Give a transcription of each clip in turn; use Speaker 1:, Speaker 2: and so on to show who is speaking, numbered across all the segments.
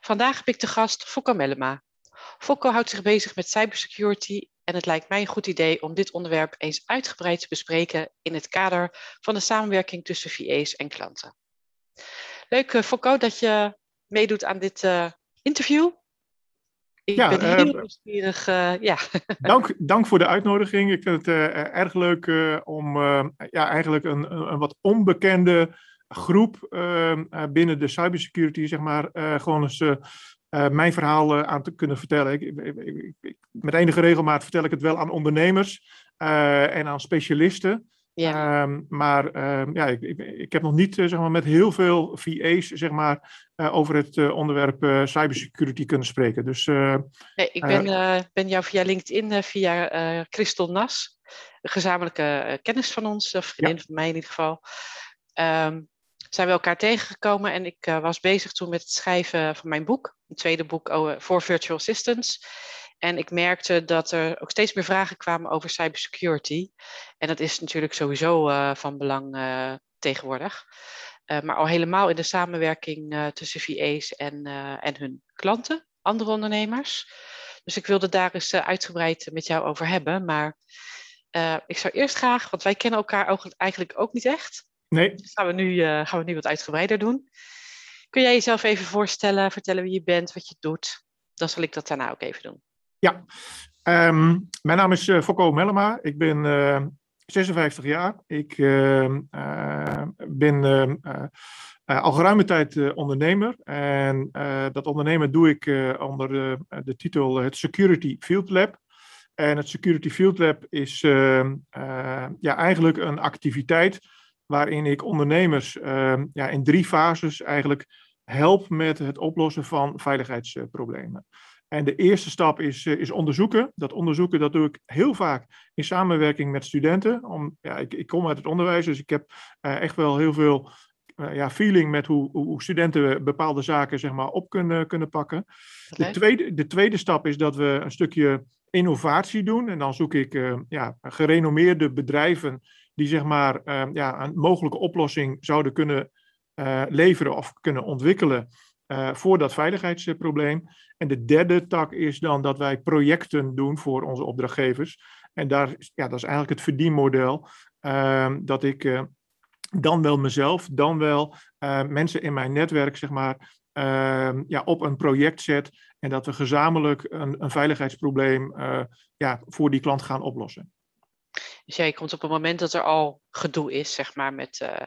Speaker 1: Vandaag heb ik te gast Fokko Mellema. Fokko houdt zich bezig met cybersecurity en het lijkt mij een goed idee om dit onderwerp eens uitgebreid te bespreken in het kader van de samenwerking tussen VA's en klanten. Leuk uh, Fokko dat je meedoet aan dit uh, interview. Ik ja, ben heel uh, nieuwsgierig. ja.
Speaker 2: dank, dank voor de uitnodiging. Ik vind het erg leuk om ja, eigenlijk een, een, wat onbekende groep ehm, eh, binnen de cybersecurity, zeg maar, eh, gewoon eens eh, mijn verhaal aan te kunnen vertellen. Ik, ik, ik, met enige regelmaat vertel ik het wel aan ondernemers en aan specialisten. Ja. Um, maar um, ja, ik, heb nog niet zeg maar, met heel veel VA's zeg maar, over het onderwerp cybersecurity kunnen spreken. Dus,
Speaker 1: nee, ik ben, ben jou via LinkedIn, via Christel Nas, een gezamenlijke kennis van ons, of vriendin ja. van mij in ieder geval. Um, zijn we elkaar tegengekomen en ik uh, was bezig toen met het schrijven van mijn boek, een tweede boek oh, voor virtual assistants. En ik merkte dat er ook steeds meer vragen kwamen over cybersecurity. En dat is natuurlijk sowieso uh, van belang tegenwoordig. maar al helemaal in de samenwerking tussen VA's en, en hun klanten, andere ondernemers. Dus ik wilde daar eens uitgebreid met jou over hebben. Maar ik zou eerst graag, want wij kennen elkaar eigenlijk ook niet echt.
Speaker 2: Nee. Dat
Speaker 1: gaan we, nu, uh, gaan we nu wat uitgebreider doen. Kun jij jezelf even voorstellen, vertellen wie je bent, wat je doet? Dan zal ik dat daarna ook even doen.
Speaker 2: Ja, um, mijn naam is uh, Fokko Mellema. Ik ben uh, eh, 56 jaar. Ik ehm, ben ehm, al geruime tijd ondernemer. En dat ondernemen doe ik onder de, de titel het Security Field Lab. En het Security Field Lab is ja, eigenlijk een activiteit waarin ik ondernemers uh, ja, in drie fases eigenlijk help met het oplossen van veiligheidsproblemen. En de eerste stap is, uh, is onderzoeken. Dat onderzoeken dat doe ik heel vaak in samenwerking met studenten. Om, ja, ik, ik kom uit het onderwijs, dus ik heb uh, echt wel heel veel uh, ja, feeling met hoe, hoe, studenten bepaalde zaken zeg maar, op kunnen, kunnen pakken. De, tweede, de tweede stap is dat we een stukje innovatie doen. En dan zoek ik ja, gerenommeerde bedrijven die zeg maar, uh, ja, een mogelijke oplossing zouden kunnen uh, leveren of kunnen ontwikkelen uh, voor dat veiligheidsprobleem. En de derde tak is dan dat wij projecten doen voor onze opdrachtgevers. En daar, ja, dat is eigenlijk het verdienmodel ehm, dat ik eh, dan wel mezelf, dan wel mensen in mijn netwerk, zeg maar, ehm, ja, op een project zet en dat we gezamenlijk een, een veiligheidsprobleem ja, voor die klant gaan oplossen.
Speaker 1: Dus jij komt op een moment dat er al gedoe is, zeg maar, met uh,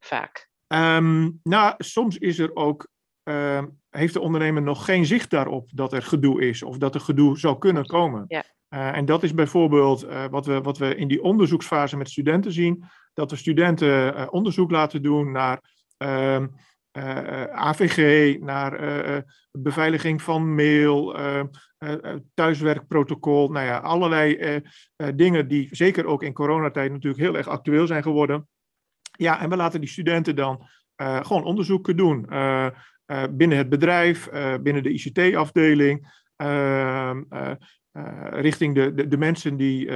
Speaker 1: vaak.
Speaker 2: Um, nou, soms is er ook, uh, heeft de ondernemer nog geen zicht daarop dat er gedoe is of dat er gedoe zou kunnen komen. Ja. Uh, en dat is bijvoorbeeld uh, wat, we, wat we in die onderzoeksfase met studenten zien, dat we studenten onderzoek laten doen naar ehm, eh, AVG, naar beveiliging van mail, thuiswerkprotocol. Nou ja, allerlei dingen die zeker ook in coronatijd natuurlijk heel erg actueel zijn geworden. Ja, en we laten die studenten dan gewoon onderzoeken doen. binnen het bedrijf, binnen de ICT-afdeling. Richting de, de, de, mensen die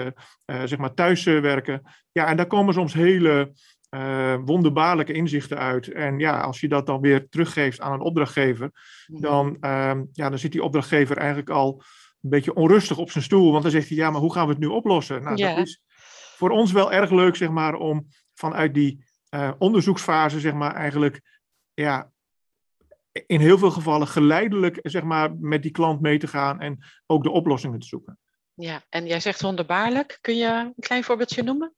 Speaker 2: zeg maar thuis werken. Ja, en daar komen soms hele uh, wonderbaarlijke inzichten uit. En ja, als je dat dan weer teruggeeft aan een opdrachtgever, mhm. dan, uh, ja, dan zit die opdrachtgever eigenlijk al een beetje onrustig op zijn stoel. Want dan zegt hij, ja, maar hoe gaan we het nu oplossen? Nou, dat is voor ons wel erg leuk, zeg maar, om vanuit die uh, onderzoeksfase, zeg maar, eigenlijk, ja, in heel veel gevallen geleidelijk, zeg maar, met die klant mee te gaan en ook de oplossingen te zoeken.
Speaker 1: Ja, en jij zegt wonderbaarlijk. Kun je een klein voorbeeldje noemen?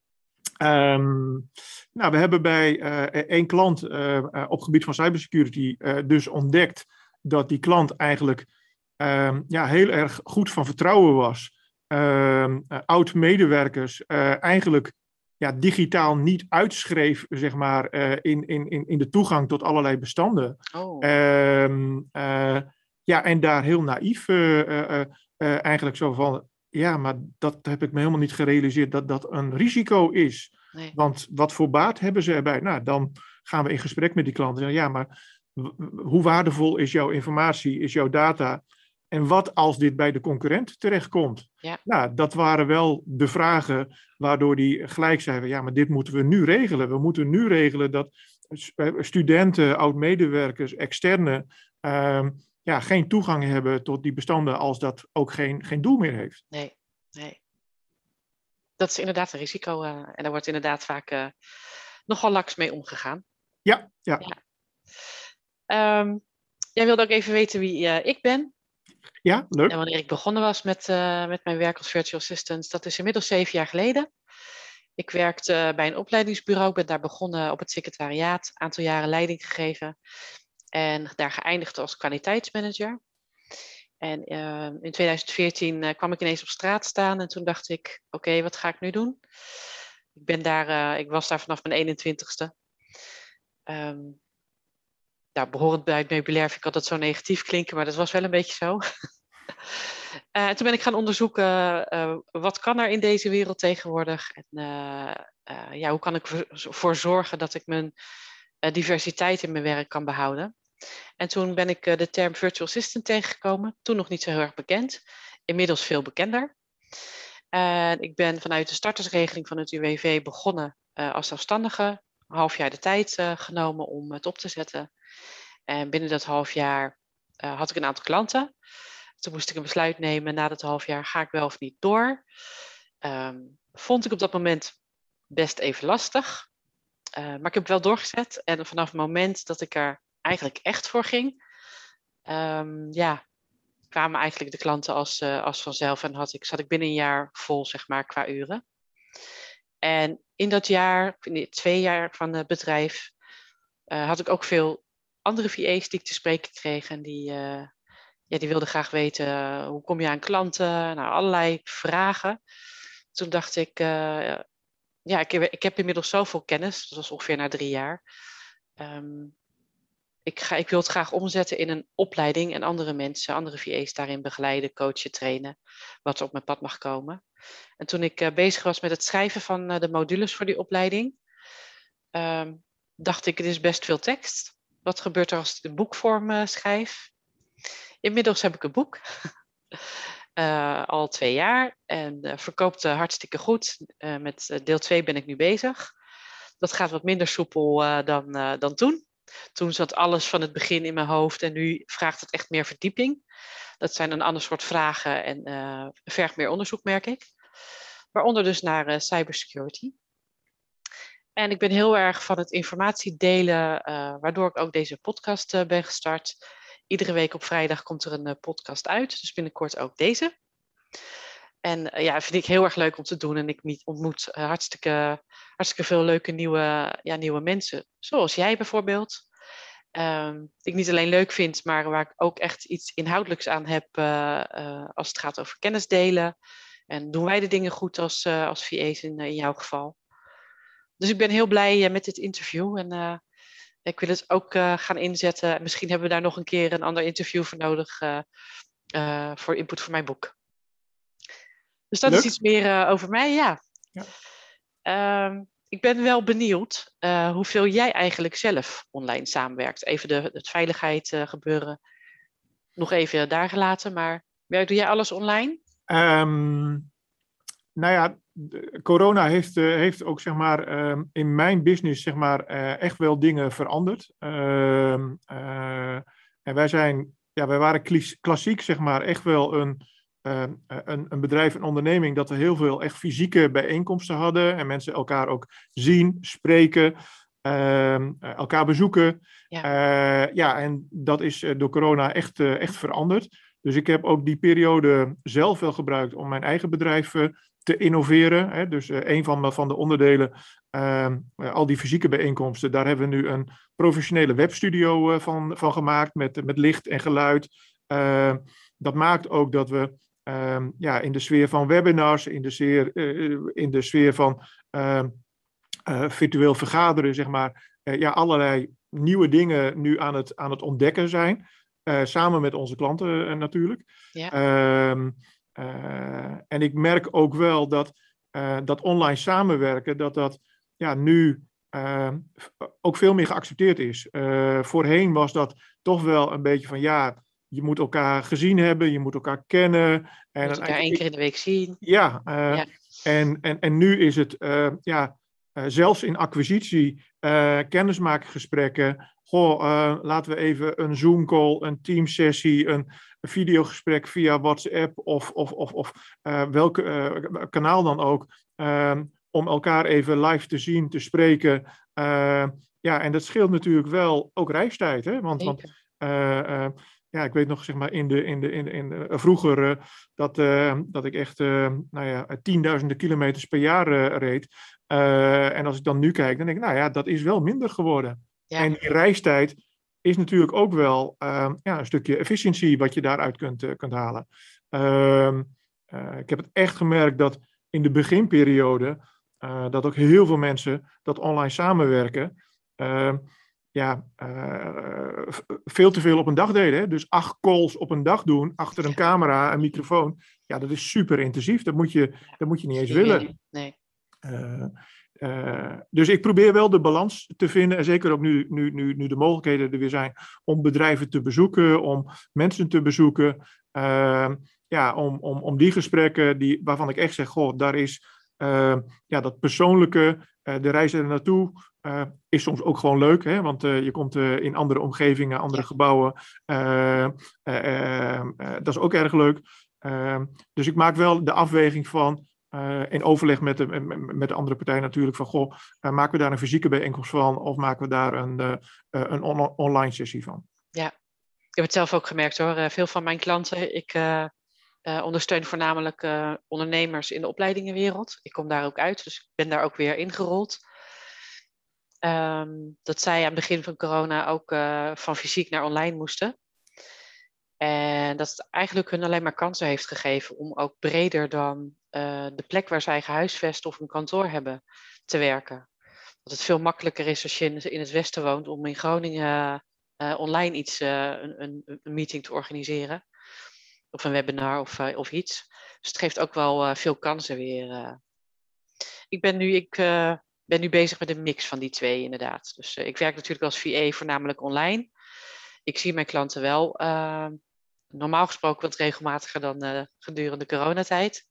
Speaker 2: Um, nou, we hebben bij uh, één klant uh, op gebied van cybersecurity dus ontdekt dat die klant eigenlijk um, ja, heel erg goed van vertrouwen was. Um, Oud-medewerkers eigenlijk ja, digitaal niet uitschreef, zeg maar, in, in, in, in de toegang tot allerlei bestanden.
Speaker 1: Oh.
Speaker 2: Ehm, ja, en daar heel naïef eigenlijk zo van, ja, maar dat heb ik me helemaal niet gerealiseerd dat dat een risico is.
Speaker 1: Nee.
Speaker 2: Want wat voor baat hebben ze erbij? Nou, dan gaan we in gesprek met die klanten. Ja, maar hoe waardevol is jouw informatie, is jouw data? En wat als dit bij de concurrent terechtkomt?
Speaker 1: Ja.
Speaker 2: Nou, dat waren wel de vragen waardoor die gelijk zeiden: ja, maar dit moeten we nu regelen. We moeten nu regelen dat studenten, oud-medewerkers, externe ehm, ja, geen toegang hebben tot die bestanden als dat ook geen, geen doel meer heeft.
Speaker 1: Nee, nee. Dat is inderdaad een risico uh, en daar wordt inderdaad vaak uh, nogal laks mee omgegaan.
Speaker 2: Ja, ja.
Speaker 1: ja. Um, jij wilde ook even weten wie uh, ik ben.
Speaker 2: Ja, leuk.
Speaker 1: En wanneer ik begonnen was met, met mijn werk als virtual assistant, dat is inmiddels zeven jaar geleden. Ik werkte bij een opleidingsbureau, ben daar begonnen op het secretariaat, een aantal jaren leiding gegeven. En daar geëindigd als kwaliteitsmanager. En uh, in 2014 uh, kwam ik ineens op straat staan en toen dacht ik, oké, wat ga ik nu doen? Ik, ben daar, uh, ik was daar vanaf mijn 21ste. Um, nou, behorend bij het meubilair vind ik altijd zo negatief klinken, maar dat was wel een beetje zo. en toen ben ik gaan onderzoeken, wat kan er in deze wereld tegenwoordig? En ja, hoe kan ik ervoor zorgen dat ik mijn diversiteit in mijn werk kan behouden? En toen ben ik eh, de term virtual assistant tegengekomen. Toen nog niet zo heel erg bekend. Inmiddels veel bekender. En ik ben vanuit de startersregeling van het UWV begonnen uh, als zelfstandige. Een half jaar de tijd uh, genomen om het op te zetten. En binnen dat half jaar had ik een aantal klanten. Toen moest ik een besluit nemen na dat half jaar, ga ik wel of niet door? Um, vond ik op dat moment best even lastig. maar ik heb het wel doorgezet. En vanaf het moment dat ik er eigenlijk echt voor ging, um, ja, kwamen eigenlijk de klanten als, uh, als vanzelf en had ik, zat ik binnen een jaar vol, zeg maar, qua uren. En in dat jaar, in die twee jaar van het bedrijf, uh, had ik ook veel andere VA's die ik te spreken kreeg. En die, uh, ja, die wilden graag weten, hoe kom je aan klanten? Nou, allerlei vragen. Toen dacht ik, ja, ik heb, ik heb inmiddels zoveel kennis, dat was ongeveer na drie jaar. Um, ik, ga, ik wil het graag omzetten in een opleiding en andere mensen, andere VA's daarin begeleiden, coachen, trainen, wat er op mijn pad mag komen. En toen ik uh, bezig was met het schrijven van uh, de modules voor die opleiding, um, dacht ik, het is best veel tekst. Wat gebeurt er als ik de boekvorm uh, schrijf? Inmiddels heb ik een boek, al twee jaar, en verkoopt hartstikke goed. met deel 2 ben ik nu bezig. Dat gaat wat minder soepel dan, dan toen. Toen zat alles van het begin in mijn hoofd en nu vraagt het echt meer verdieping. Dat zijn een ander soort vragen en uh, vergt meer onderzoek, merk ik. Waaronder dus naar uh, cybersecurity. En ik ben heel erg van het informatie delen, uh, waardoor ik ook deze podcast ben gestart. Iedere week op vrijdag komt er een podcast uit, dus binnenkort ook deze. En uh, ja, vind ik heel erg leuk om te doen. En ik ontmoet uh, hartstikke, hartstikke veel leuke nieuwe, ja, nieuwe mensen. Zoals jij bijvoorbeeld. Um, die ik niet alleen leuk vind, maar waar ik ook echt iets inhoudelijks aan heb uh, als het gaat over kennis delen. En doen wij de dingen goed als, als VA's in, in jouw geval. Dus ik ben heel blij met dit interview. En ik wil het ook gaan inzetten. Misschien hebben we daar nog een keer een ander interview voor nodig. voor input voor mijn boek. Dus dat is iets meer uh, over mij, ja. ja. Um, ik ben wel benieuwd uh, hoeveel jij eigenlijk zelf online samenwerkt. Even de, het veiligheid uh, gebeuren nog even daar gelaten, maar werk, doe jij alles online?
Speaker 2: Um, nou ja, corona heeft, heeft ook zeg maar um, in mijn business zeg maar echt wel dingen veranderd. en wij zijn, ja, wij waren klassiek zeg maar echt wel een Ehm, eh, een, een, bedrijf, een onderneming, dat we heel veel echt fysieke bijeenkomsten hadden en mensen elkaar ook zien, spreken, ehm, eh, elkaar bezoeken. Ja. Uh, ja, en dat is door corona echt, echt veranderd. Dus ik heb ook die periode zelf wel gebruikt om mijn eigen bedrijf te innoveren. Hè. Dus een van, van de onderdelen, ehm, al die fysieke bijeenkomsten, daar hebben we nu een professionele webstudio van, van gemaakt met, met licht en geluid. dat maakt ook dat we Um, ja, in de sfeer van webinars, in de sfeer, uh, in de sfeer van uh, virtueel vergaderen, zeg maar, ja, allerlei nieuwe dingen nu aan het, aan het ontdekken zijn. samen met onze klanten natuurlijk. Ja. Ehm, en ik merk ook wel dat, dat online samenwerken, dat dat ja, nu ook veel meer geaccepteerd is. voorheen was dat toch wel een beetje van ja, je moet elkaar gezien hebben, je moet elkaar kennen.
Speaker 1: En moet elkaar één keer in de week zien.
Speaker 2: Ja, uh, En, en, en nu is het uh, ja, uh, zelfs in acquisitie, kennismakingsgesprekken. Goh, laten we even een Zoom-call, een Teams-sessie, een, een videogesprek via WhatsApp of, of, of, of welk kanaal dan ook. Ehm, om elkaar even live te zien, te spreken. ja, en dat scheelt natuurlijk wel ook reistijd. Hè? Want, want ja, ik weet nog, zeg maar, in de, in de, in de, in de, eh, vroeger uh, dat, uh, dat ik echt, nou ja, tienduizenden kilometers per jaar reed. en als ik dan nu kijk, dan denk ik, nou ja, dat is wel minder geworden. Ja. En die reistijd is natuurlijk ook wel ja, een stukje efficiëntie wat je daaruit kunt, kunt halen. Ehm, ik heb het echt gemerkt dat in de beginperiode, dat ook heel veel mensen dat online samenwerken ehm, ja, uh, veel te veel op een dag deden. Hè? Dus acht calls op een dag doen, achter een camera, een microfoon. Ja, dat is super intensief. Dat moet je, dat moet je niet eens willen. Nee. Uh, uh, dus ik probeer wel de balans te vinden. En zeker ook nu, nu, nu, nu de mogelijkheden er weer zijn om bedrijven te bezoeken, om mensen te bezoeken. ja, om, om, om die gesprekken die, waarvan ik echt zeg, goh, daar is ja, dat persoonlijke, de reis er naartoe, uh, is soms ook gewoon leuk, hè? want uh, je komt uh, in andere omgevingen, andere gebouwen. dat is ook erg leuk. Dus ik maak wel de afweging van, in overleg met de, met de andere partij natuurlijk, van goh, maken we daar een fysieke bijeenkomst van of maken we daar een, een on online sessie van?
Speaker 1: Ja, ik heb het zelf ook gemerkt hoor. veel van mijn klanten, ik ondersteun voornamelijk ondernemers in de opleidingenwereld. Ik kom daar ook uit, dus ik ben daar ook weer ingerold. Um, dat zij aan het begin van corona ook uh, van fysiek naar online moesten. En dat het eigenlijk hun alleen maar kansen heeft gegeven om ook breder dan uh, de plek waar zij gehuisvest of een kantoor hebben te werken. Dat het veel makkelijker is als je in, het Westen woont om in Groningen uh, online iets, een, een, meeting te organiseren. Of een webinar of, of iets. Dus het geeft ook wel veel kansen weer. Ik ben nu, ik ben nu bezig met een mix van die twee inderdaad. Dus ik werk natuurlijk als VA voornamelijk online. Ik zie mijn klanten wel normaal gesproken wat regelmatiger dan uh, gedurende coronatijd.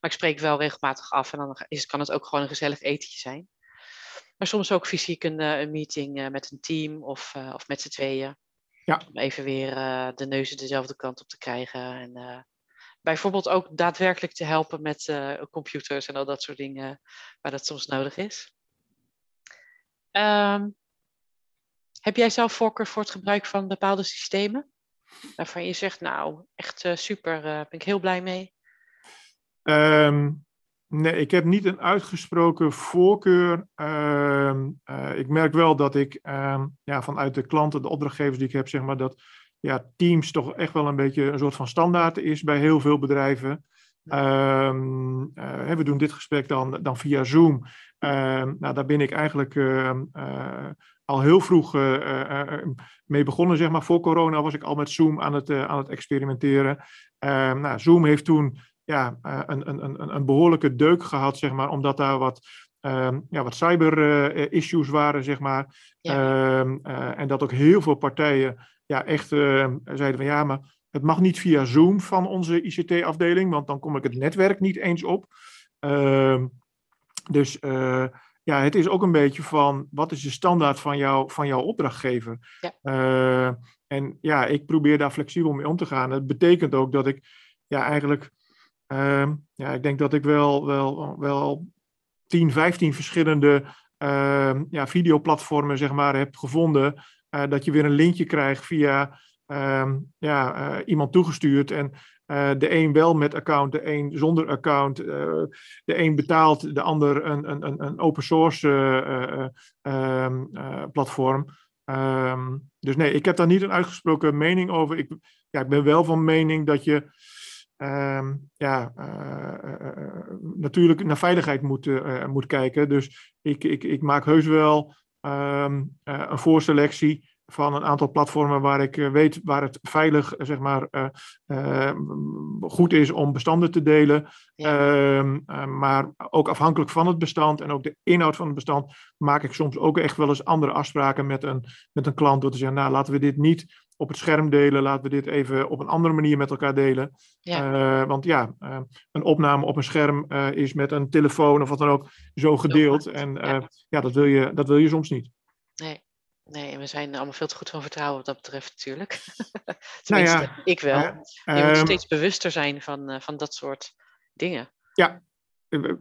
Speaker 1: Maar ik spreek wel regelmatig af en dan is, kan het ook gewoon een gezellig etentje zijn. Maar soms ook fysiek een, een meeting met een team of, of met z'n tweeën. Ja. Om even weer de neuzen dezelfde kant op te krijgen. En bijvoorbeeld ook daadwerkelijk te helpen met uh, computers en al dat soort dingen waar dat soms nodig is. Um, heb jij zelf voorkeur voor het gebruik van bepaalde systemen? Waarvan je zegt, nou, echt super, uh, ben ik heel blij mee.
Speaker 2: Um, nee, ik heb niet een uitgesproken voorkeur. Um, ik merk wel dat ik ja, vanuit de klanten, de opdrachtgevers die ik heb, zeg maar, dat ja, Teams toch echt wel een beetje een soort van standaard is bij heel veel bedrijven. Um, uh, we doen dit gesprek dan, dan via Zoom. Nou, daar ben ik eigenlijk uh, al heel vroeg mee begonnen, zeg maar. Voor corona was ik al met Zoom aan het, aan het experimenteren. Nou, Zoom heeft toen ja, een, een, een, een behoorlijke deuk gehad, zeg maar, omdat daar wat ja, wat cyber-issues waren, zeg maar. Ja. en dat ook heel veel partijen ja, echt uh, zeiden van ja, maar het mag niet via Zoom van onze ICT-afdeling, want dan kom ik het netwerk niet eens op. Dus ja, het is ook een beetje van wat is de standaard van, jou, van jouw opdrachtgever? Ja. Uh, en ja, ik probeer daar flexibel mee om te gaan. Dat betekent ook dat ik ja, eigenlijk, ehm, ja, ik denk dat ik wel, wel, wel 10, 15 verschillende ehm, ja, videoplatformen zeg maar, heb gevonden uh, dat je weer een linkje krijgt via um, ja, uh, iemand toegestuurd. En uh, de een wel met account, de een zonder account. de een betaalt, de ander een, een, een open source platform. Dus nee, ik heb daar niet een uitgesproken mening over. Ik, ja, ik ben wel van mening dat je ehm, ja, natuurlijk naar veiligheid moet, moet kijken. Dus ik, ik, ik maak heus wel ehm, een voorselectie van een aantal platformen waar ik weet waar het veilig zeg maar, goed is om bestanden te delen. Ehm, maar ook afhankelijk van het bestand en ook de inhoud van het bestand maak ik soms ook echt wel eens andere afspraken met een, met een klant. Door te zeggen, nou laten we dit niet op het scherm delen. Laten we dit even op een andere manier met elkaar delen. Ja. want ja, een opname op een scherm is met een telefoon of wat dan ook zo gedeeld. En ja, ja dat, wil je, dat wil je soms niet.
Speaker 1: Nee. Nee, we zijn allemaal veel te goed van vertrouwen wat dat betreft natuurlijk. Tenminste, nou ja, ik wel. je moet ehm, steeds bewuster zijn van, van dat soort dingen.
Speaker 2: Ja,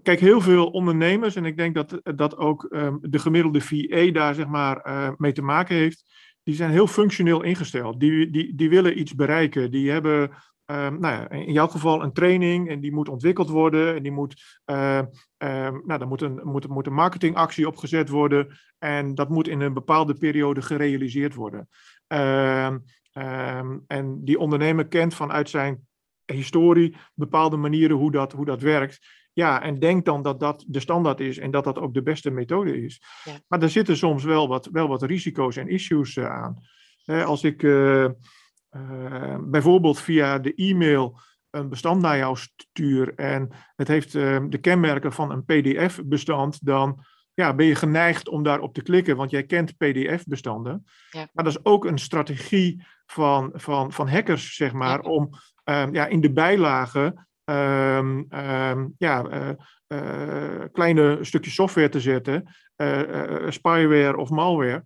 Speaker 2: kijk, heel veel ondernemers, en ik denk dat, dat ook um, de gemiddelde VA daar zeg maar uh, mee te maken heeft, die zijn heel functioneel ingesteld. Die, die, die willen iets bereiken. Die hebben Um, nou ja, in jouw geval een training en die moet ontwikkeld worden en die moet, uh, um, nou, dan moet een, moet, moet een marketingactie opgezet worden en dat moet in een bepaalde periode gerealiseerd worden. En die ondernemer kent vanuit zijn historie bepaalde manieren hoe dat, hoe dat werkt. Ja, en denkt dan dat dat de standaard is en dat dat ook de beste methode is. Ja. Maar er zitten soms wel wat, wel wat risico's en issues uh, aan. als ik uh, uh, bijvoorbeeld via de e-mail een bestand naar jou stuur en het heeft de kenmerken van een PDF-bestand, dan ja, ben je geneigd om daarop te klikken, want jij kent PDF-bestanden. Ja. Maar dat is ook een strategie van, van, van hackers, zeg maar, om ja, in de bijlagen um, ja, uh, kleine stukjes software te zetten, spyware of malware,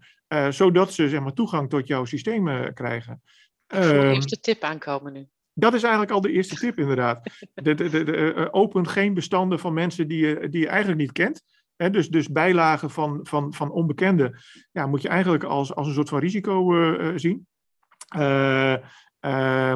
Speaker 2: zodat ze zeg maar, toegang tot jouw systeem krijgen.
Speaker 1: Ik voel de eerste tip aankomen nu.
Speaker 2: Dat is eigenlijk al de eerste tip, inderdaad. De, de, de, open geen bestanden van mensen die je, die je eigenlijk niet kent. He, dus, dus bijlagen van, van, van onbekenden ja, moet je eigenlijk als, als een soort van risico uh, zien. Uh, uh,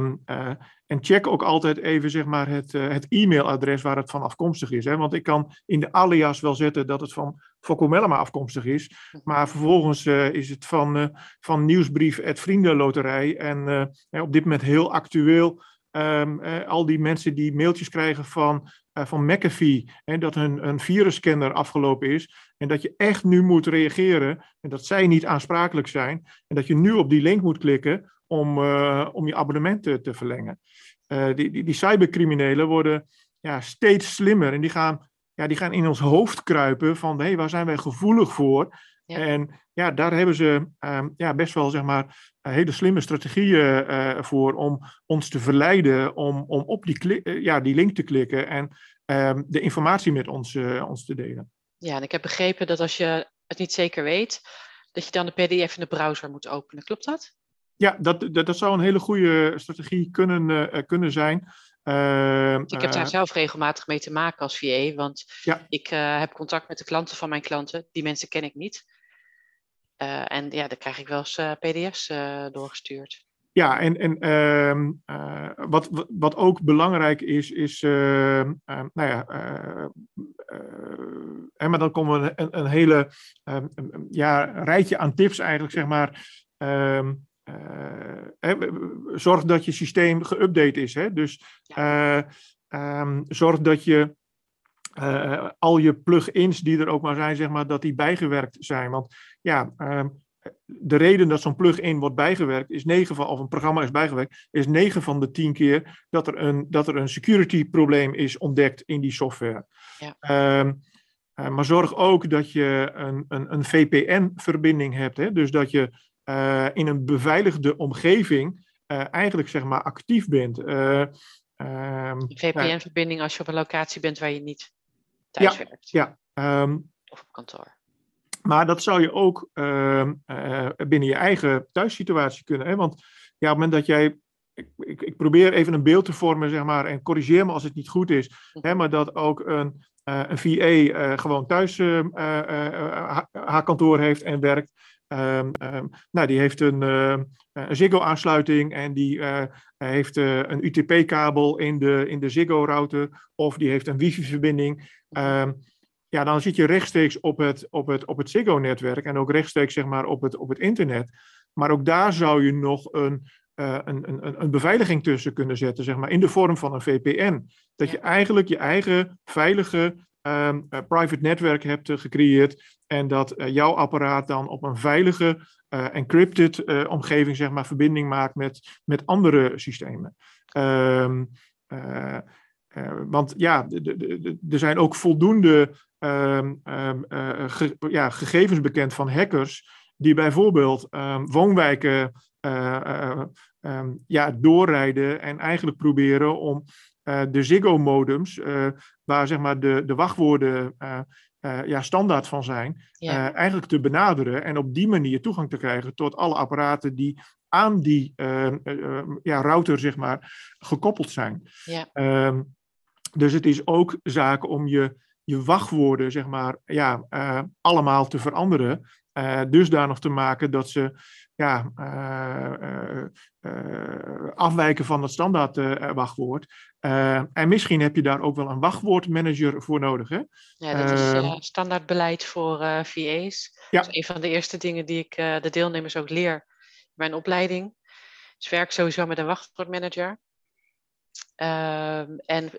Speaker 2: en check ook altijd even zeg maar, het, uh, het e-mailadres waar het van afkomstig is. Hè? Want ik kan in de alias wel zetten dat het van Fokko Mellema afkomstig is. Maar vervolgens uh, is het van, van nieuwsbrief het vriendenloterij. En op dit moment heel actueel. Um, al die mensen die mailtjes krijgen van, van McAfee. Hè, dat hun een virusscanner afgelopen is. En dat je echt nu moet reageren. En dat zij niet aansprakelijk zijn. En dat je nu op die link moet klikken om, uh, om je abonnement te, te verlengen. Uh, die, die, die, cybercriminelen worden ja, steeds slimmer en die gaan, ja, die gaan in ons hoofd kruipen van hé, hey, waar zijn wij gevoelig voor? Ja. En ja, daar hebben ze um, ja, best wel zeg maar, hele slimme strategieën uh, voor om ons te verleiden om, om op die, ja, die link te klikken en um, de informatie met ons, ons te delen.
Speaker 1: Ja, en ik heb begrepen dat als je het niet zeker weet, dat je dan de PDF in de browser moet openen. Klopt dat?
Speaker 2: Ja, dat, dat, dat zou een hele goede strategie kunnen, uh, kunnen zijn.
Speaker 1: Uh, ik heb daar uh, zelf regelmatig mee te maken als VA, want ja. ik uh, heb contact met de klanten van mijn klanten. Die mensen ken ik niet. en ja, dan krijg ik wel eens PDF's doorgestuurd.
Speaker 2: Ja, en, en ehm, wat, wat ook belangrijk is, is, ehm, nou ja, maar dan komen we een, een hele ja, rijtje aan tips eigenlijk, zeg maar. Uh, zorg dat je systeem geüpdate is. Hè? Dus uh, um, zorg dat je uh, al je plugins die er ook maar zijn, zeg maar, dat die bijgewerkt zijn. Want ja, um, de reden dat zo'n plugin wordt bijgewerkt, is 9 van, of een programma is bijgewerkt, is 9 van de 10 keer dat er een, dat er een security probleem is ontdekt in die software. Ja. Um, maar zorg ook dat je een, een, een VPN-verbinding hebt. Hè? Dus dat je uh, in een beveiligde omgeving uh, eigenlijk zeg maar actief bent. Uh,
Speaker 1: um, VPN-verbinding als je op een locatie bent waar je niet thuis
Speaker 2: ja,
Speaker 1: werkt.
Speaker 2: Ja. Um,
Speaker 1: of op kantoor.
Speaker 2: Maar dat zou je ook uh, binnen je eigen thuissituatie kunnen. Hè? Want ja, op het moment dat jij ik, ik, ik, probeer even een beeld te vormen, zeg maar, en corrigeer me als het niet goed is. Hè, maar dat ook een, uh, een VA uh, gewoon thuis uh, haar kantoor heeft en werkt. Um, um, nou, die heeft een, uh, een Ziggo-aansluiting en die uh, heeft uh, een UTP-kabel in de, in de Ziggo-router of die heeft een wifi-verbinding. Um, ja, dan zit je rechtstreeks op het, op het, op het Ziggo-netwerk en ook rechtstreeks zeg maar, op, het, op het internet. Maar ook daar zou je nog een, een, een, een beveiliging tussen kunnen zetten, zeg maar, in de vorm van een VPN. Dat je eigenlijk je eigen veilige ehm, private netwerk hebt gecreëerd en dat jouw apparaat dan op een veilige encrypted omgeving, zeg maar, verbinding maakt met, met andere systemen. Um, want ja, er zijn ook voldoende ehm, ja, gegevens bekend van hackers die bijvoorbeeld woonwijken ja, doorrijden en eigenlijk proberen om de Ziggo-modems, waar zeg maar de, de wachtwoorden ja, standaard van zijn, eigenlijk te benaderen en op die manier toegang te krijgen tot alle apparaten die aan die ja, router zeg maar, gekoppeld zijn. Ja. Um, dus het is ook zaak om je, je wachtwoorden zeg maar, ja, allemaal te veranderen uh, dusdanig te maken dat ze ja, uh, uh, afwijken van het standaard wachtwoord. en misschien heb je daar ook wel een wachtwoordmanager voor nodig. Hè?
Speaker 1: Ja, dat is ehm, standaard beleid voor VA's. Ja. Dat is een van de eerste dingen die ik de deelnemers ook leer in mijn opleiding. Dus werk sowieso met een wachtwoordmanager. Ehm, en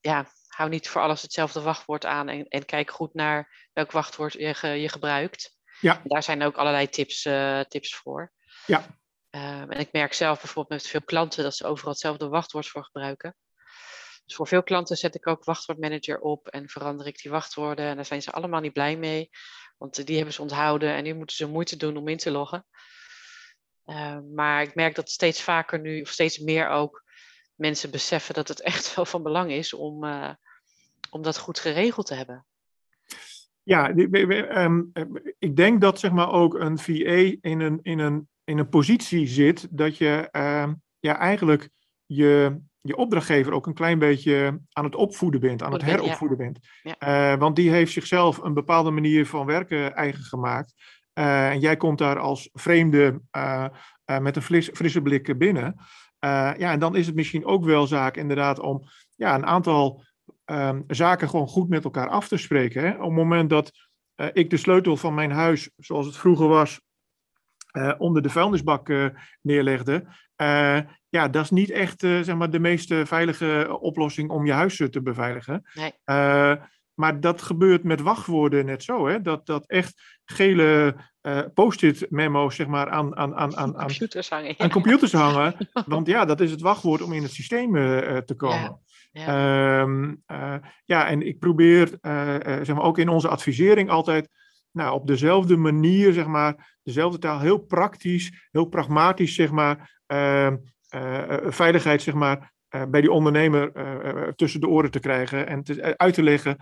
Speaker 1: ja, hou niet voor alles hetzelfde wachtwoord aan en, en kijk goed naar welk wachtwoord je, je gebruikt. Ja. daar zijn ook allerlei tips, uh, tips voor. Ja. Um, en ik merk zelf bijvoorbeeld met veel klanten dat ze overal hetzelfde wachtwoord voor gebruiken. Dus voor veel klanten zet ik ook wachtwoordmanager op en verander ik die wachtwoorden. En daar zijn ze allemaal niet blij mee, want die hebben ze onthouden en nu moeten ze moeite doen om in te loggen. Uh, maar ik merk dat steeds vaker nu, of steeds meer ook, mensen beseffen dat het echt wel van belang is om, uh, om dat goed geregeld te hebben.
Speaker 2: Ja, um, ik denk dat zeg maar ook een VA in een, in een, in een positie zit dat je uh, ja, eigenlijk je, je opdrachtgever ook een klein beetje aan het opvoeden bent, aan het heropvoeden bent. Uh, want die heeft zichzelf een bepaalde manier van werken eigen gemaakt. Uh, en jij komt daar als vreemde met een fris, frisse blik binnen. ja, en dan is het misschien ook wel zaak inderdaad om ja, een aantal um, zaken gewoon goed met elkaar af te spreken. Hè? Op het moment dat uh, ik de sleutel van mijn huis, zoals het vroeger was, uh, onder de vuilnisbak uh, neerlegde. ja, dat is niet echt zeg maar de meest veilige oplossing om je huis te beveiligen. Nee. maar dat gebeurt met wachtwoorden net zo. Hè? Dat, dat echt gele post-it memo's zeg maar, aan, aan, aan, aan,
Speaker 1: computers hangen.
Speaker 2: Aan computers hangen. Want ja, dat is het wachtwoord om in het systeem te komen. Ja. Um, uh, ja en ik probeer uh, zeg maar, ook in onze advisering altijd nou, op dezelfde manier, zeg maar, dezelfde taal, heel praktisch, heel pragmatisch, zeg maar, uh, veiligheid, zeg maar, bij die ondernemer tussen de oren te krijgen en te, uit te leggen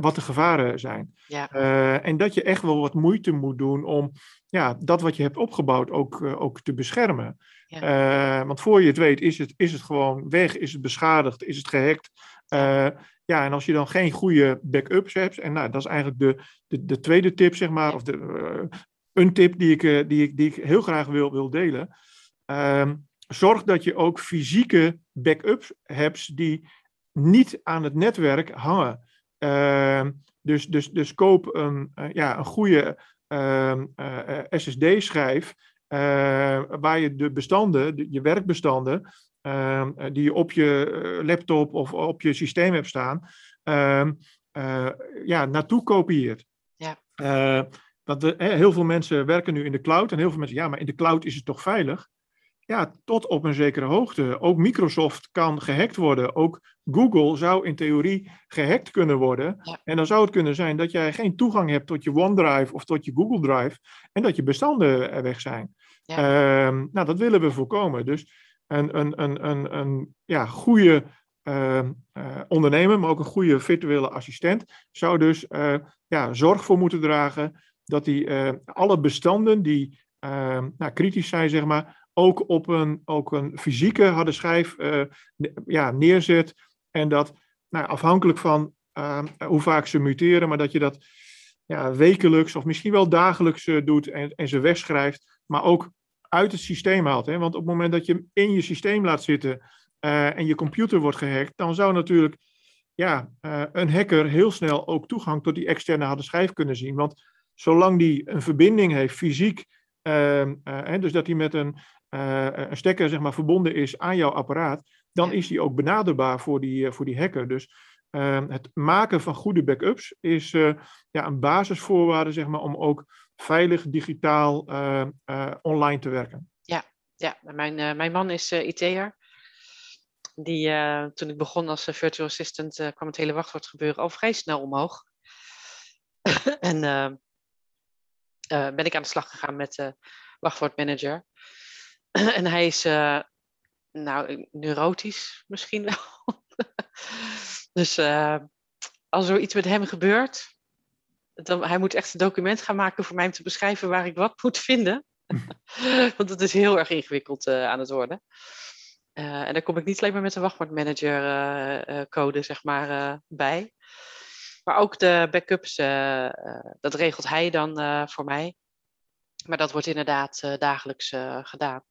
Speaker 2: wat de gevaren zijn. Ja. en dat je echt wel wat moeite moet doen om ja, dat wat je hebt opgebouwd ook, ook te beschermen. Uh, want voor je het weet is het, is het gewoon weg, is het beschadigd, is het gehackt. Uh, ja, en als je dan geen goede backups hebt, en nou, dat is eigenlijk de, de, de tweede tip, zeg maar, of de, uh, een tip die ik, die, ik, die ik heel graag wil, wil delen. Ehm, zorg dat je ook fysieke backups hebt die niet aan het netwerk hangen. Ehm, dus, dus, dus koop een, ja, een goede ehm, SSD-schijf uh, waar je de bestanden, je werkbestanden, uh, die je op je eh, laptop of op je systeem hebt staan, uh, ja, naartoe kopieert. Ja. want de, heel veel mensen werken nu in de cloud en heel veel mensen, ja, maar in de cloud is het toch veilig? Ja, tot op een zekere hoogte. Ook Microsoft kan gehackt worden. Ook Google zou in theorie gehackt kunnen worden. En dan zou het kunnen zijn dat jij geen toegang hebt tot je OneDrive of tot je Google Drive. En dat je bestanden weg zijn. Ja. Um, nou, dat willen we voorkomen. Dus een, een, een, een, een ja, goede uh, uh, ondernemer, maar ook een goede virtuele assistent, zou dus uh, ja, zorg voor moeten dragen dat hij eh, alle bestanden die ehm, nou, kritisch zijn, zeg maar, ook op een, ook een fysieke harde schijf ja, neerzet. En dat nou, afhankelijk van ehm, hoe vaak ze muteren, maar dat je dat ja, wekelijks of misschien wel dagelijks doet en, en ze wegschrijft, maar ook uit het systeem haalt. Hè? Want op het moment dat je hem in je systeem laat zitten uh, en je computer wordt gehackt, dan zou natuurlijk ja, uh, een hacker heel snel ook toegang tot die externe harde schijf kunnen zien. Want zolang die een verbinding heeft, fysiek, uh, dus dat hij met een een stekker zeg maar, verbonden is aan jouw apparaat, dan is die ook benaderbaar voor die, voor die hacker. Dus ehm, het maken van goede backups is ja, een basisvoorwaarde zeg maar, om ook veilig digitaal online te werken.
Speaker 1: Ja, ja. Mijn, mijn man is IT'er. Die, toen ik begon als virtual assistant kwam het hele wachtwoordgebeuren al vrij snel omhoog. en uh, ben ik aan de slag gegaan met wachtwoordmanager. en hij is, uh, nou, neurotisch misschien wel. dus uh, als er iets met hem gebeurt, dan, hij moet echt een document gaan maken voor mij om te beschrijven waar ik wat moet vinden. Want het is heel erg ingewikkeld aan het worden. en daar kom ik niet alleen maar met de wachtwoordmanager code zeg maar, bij. Maar ook de backups, dat regelt hij dan voor mij. Maar dat wordt inderdaad dagelijks gedaan.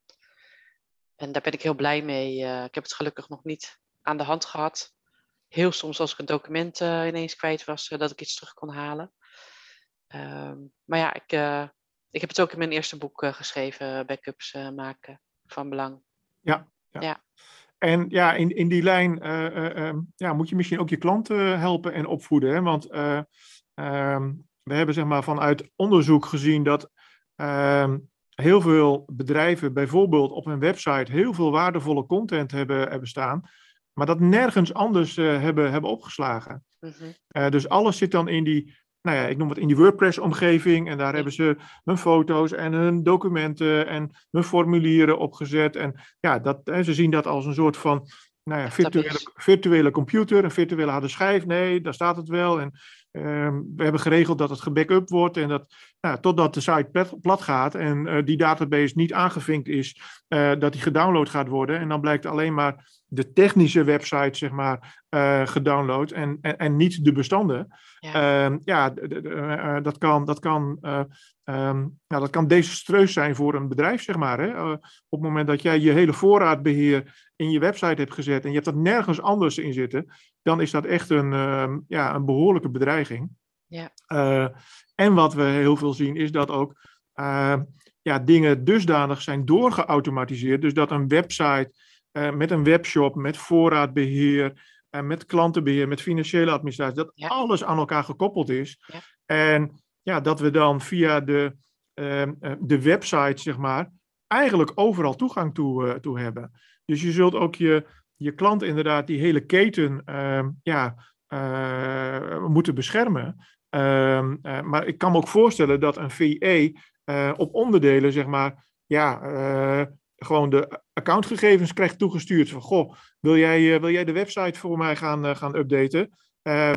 Speaker 1: En daar ben ik heel blij mee. ik heb het gelukkig nog niet aan de hand gehad. Heel soms als ik een document ineens kwijt was, dat ik iets terug kon halen. Ehm, maar ja, ik, ik heb het ook in mijn eerste boek geschreven, backups maken van belang.
Speaker 2: Ja, ja. ja. En ja, in, in die lijn uh, uh, ja, moet je misschien ook je klanten helpen en opvoeden. Hè? Want uh, we hebben zeg maar, vanuit onderzoek gezien dat ehm, heel veel bedrijven bijvoorbeeld op hun website heel veel waardevolle content hebben, hebben staan, maar dat nergens anders hebben, hebben opgeslagen. Mhm. dus alles zit dan in die nou ja, ik noem het in die WordPress-omgeving. En daar hebben ze hun foto's en hun documenten en hun formulieren opgezet. En ja, dat, ze zien dat als een soort van nou ja, virtuele, virtuele computer, een virtuele harde schijf. Nee, daar staat het wel. En ehm, we hebben geregeld dat het gebackup wordt en dat totdat de site plat gaat en uh, die database niet aangevinkt is, uh, dat die gedownload gaat worden. En dan blijkt alleen maar de technische website, zeg maar, uh, gedownload en, en, en, niet de bestanden. Ja, ehm, ja dat kan, dat kan Um, nou, dat kan desastreus zijn voor een bedrijf, zeg maar. Hè? Op het moment dat jij je hele voorraadbeheer in je website hebt gezet en je hebt dat nergens anders in zitten, dan is dat echt een, uh, ja, een behoorlijke bedreiging. Ja. Uh, en wat we heel veel zien is dat ook ehm, ja, dingen dusdanig zijn doorgeautomatiseerd, dus dat een website eh, met een webshop, met voorraadbeheer, met klantenbeheer, met financiële administratie, dat alles aan elkaar gekoppeld is. Ja. En ja, dat we dan via de, ehm, eh, de website, zeg maar, eigenlijk overal toegang toe, toe hebben. Dus je zult ook je, je klant inderdaad die hele keten uh, ja, uh, moeten beschermen. Ehm, maar ik kan me ook voorstellen dat een VE op onderdelen, zeg maar, ja, gewoon de accountgegevens krijgt toegestuurd. Van, goh, wil jij, wil jij de website voor mij gaan, gaan updaten?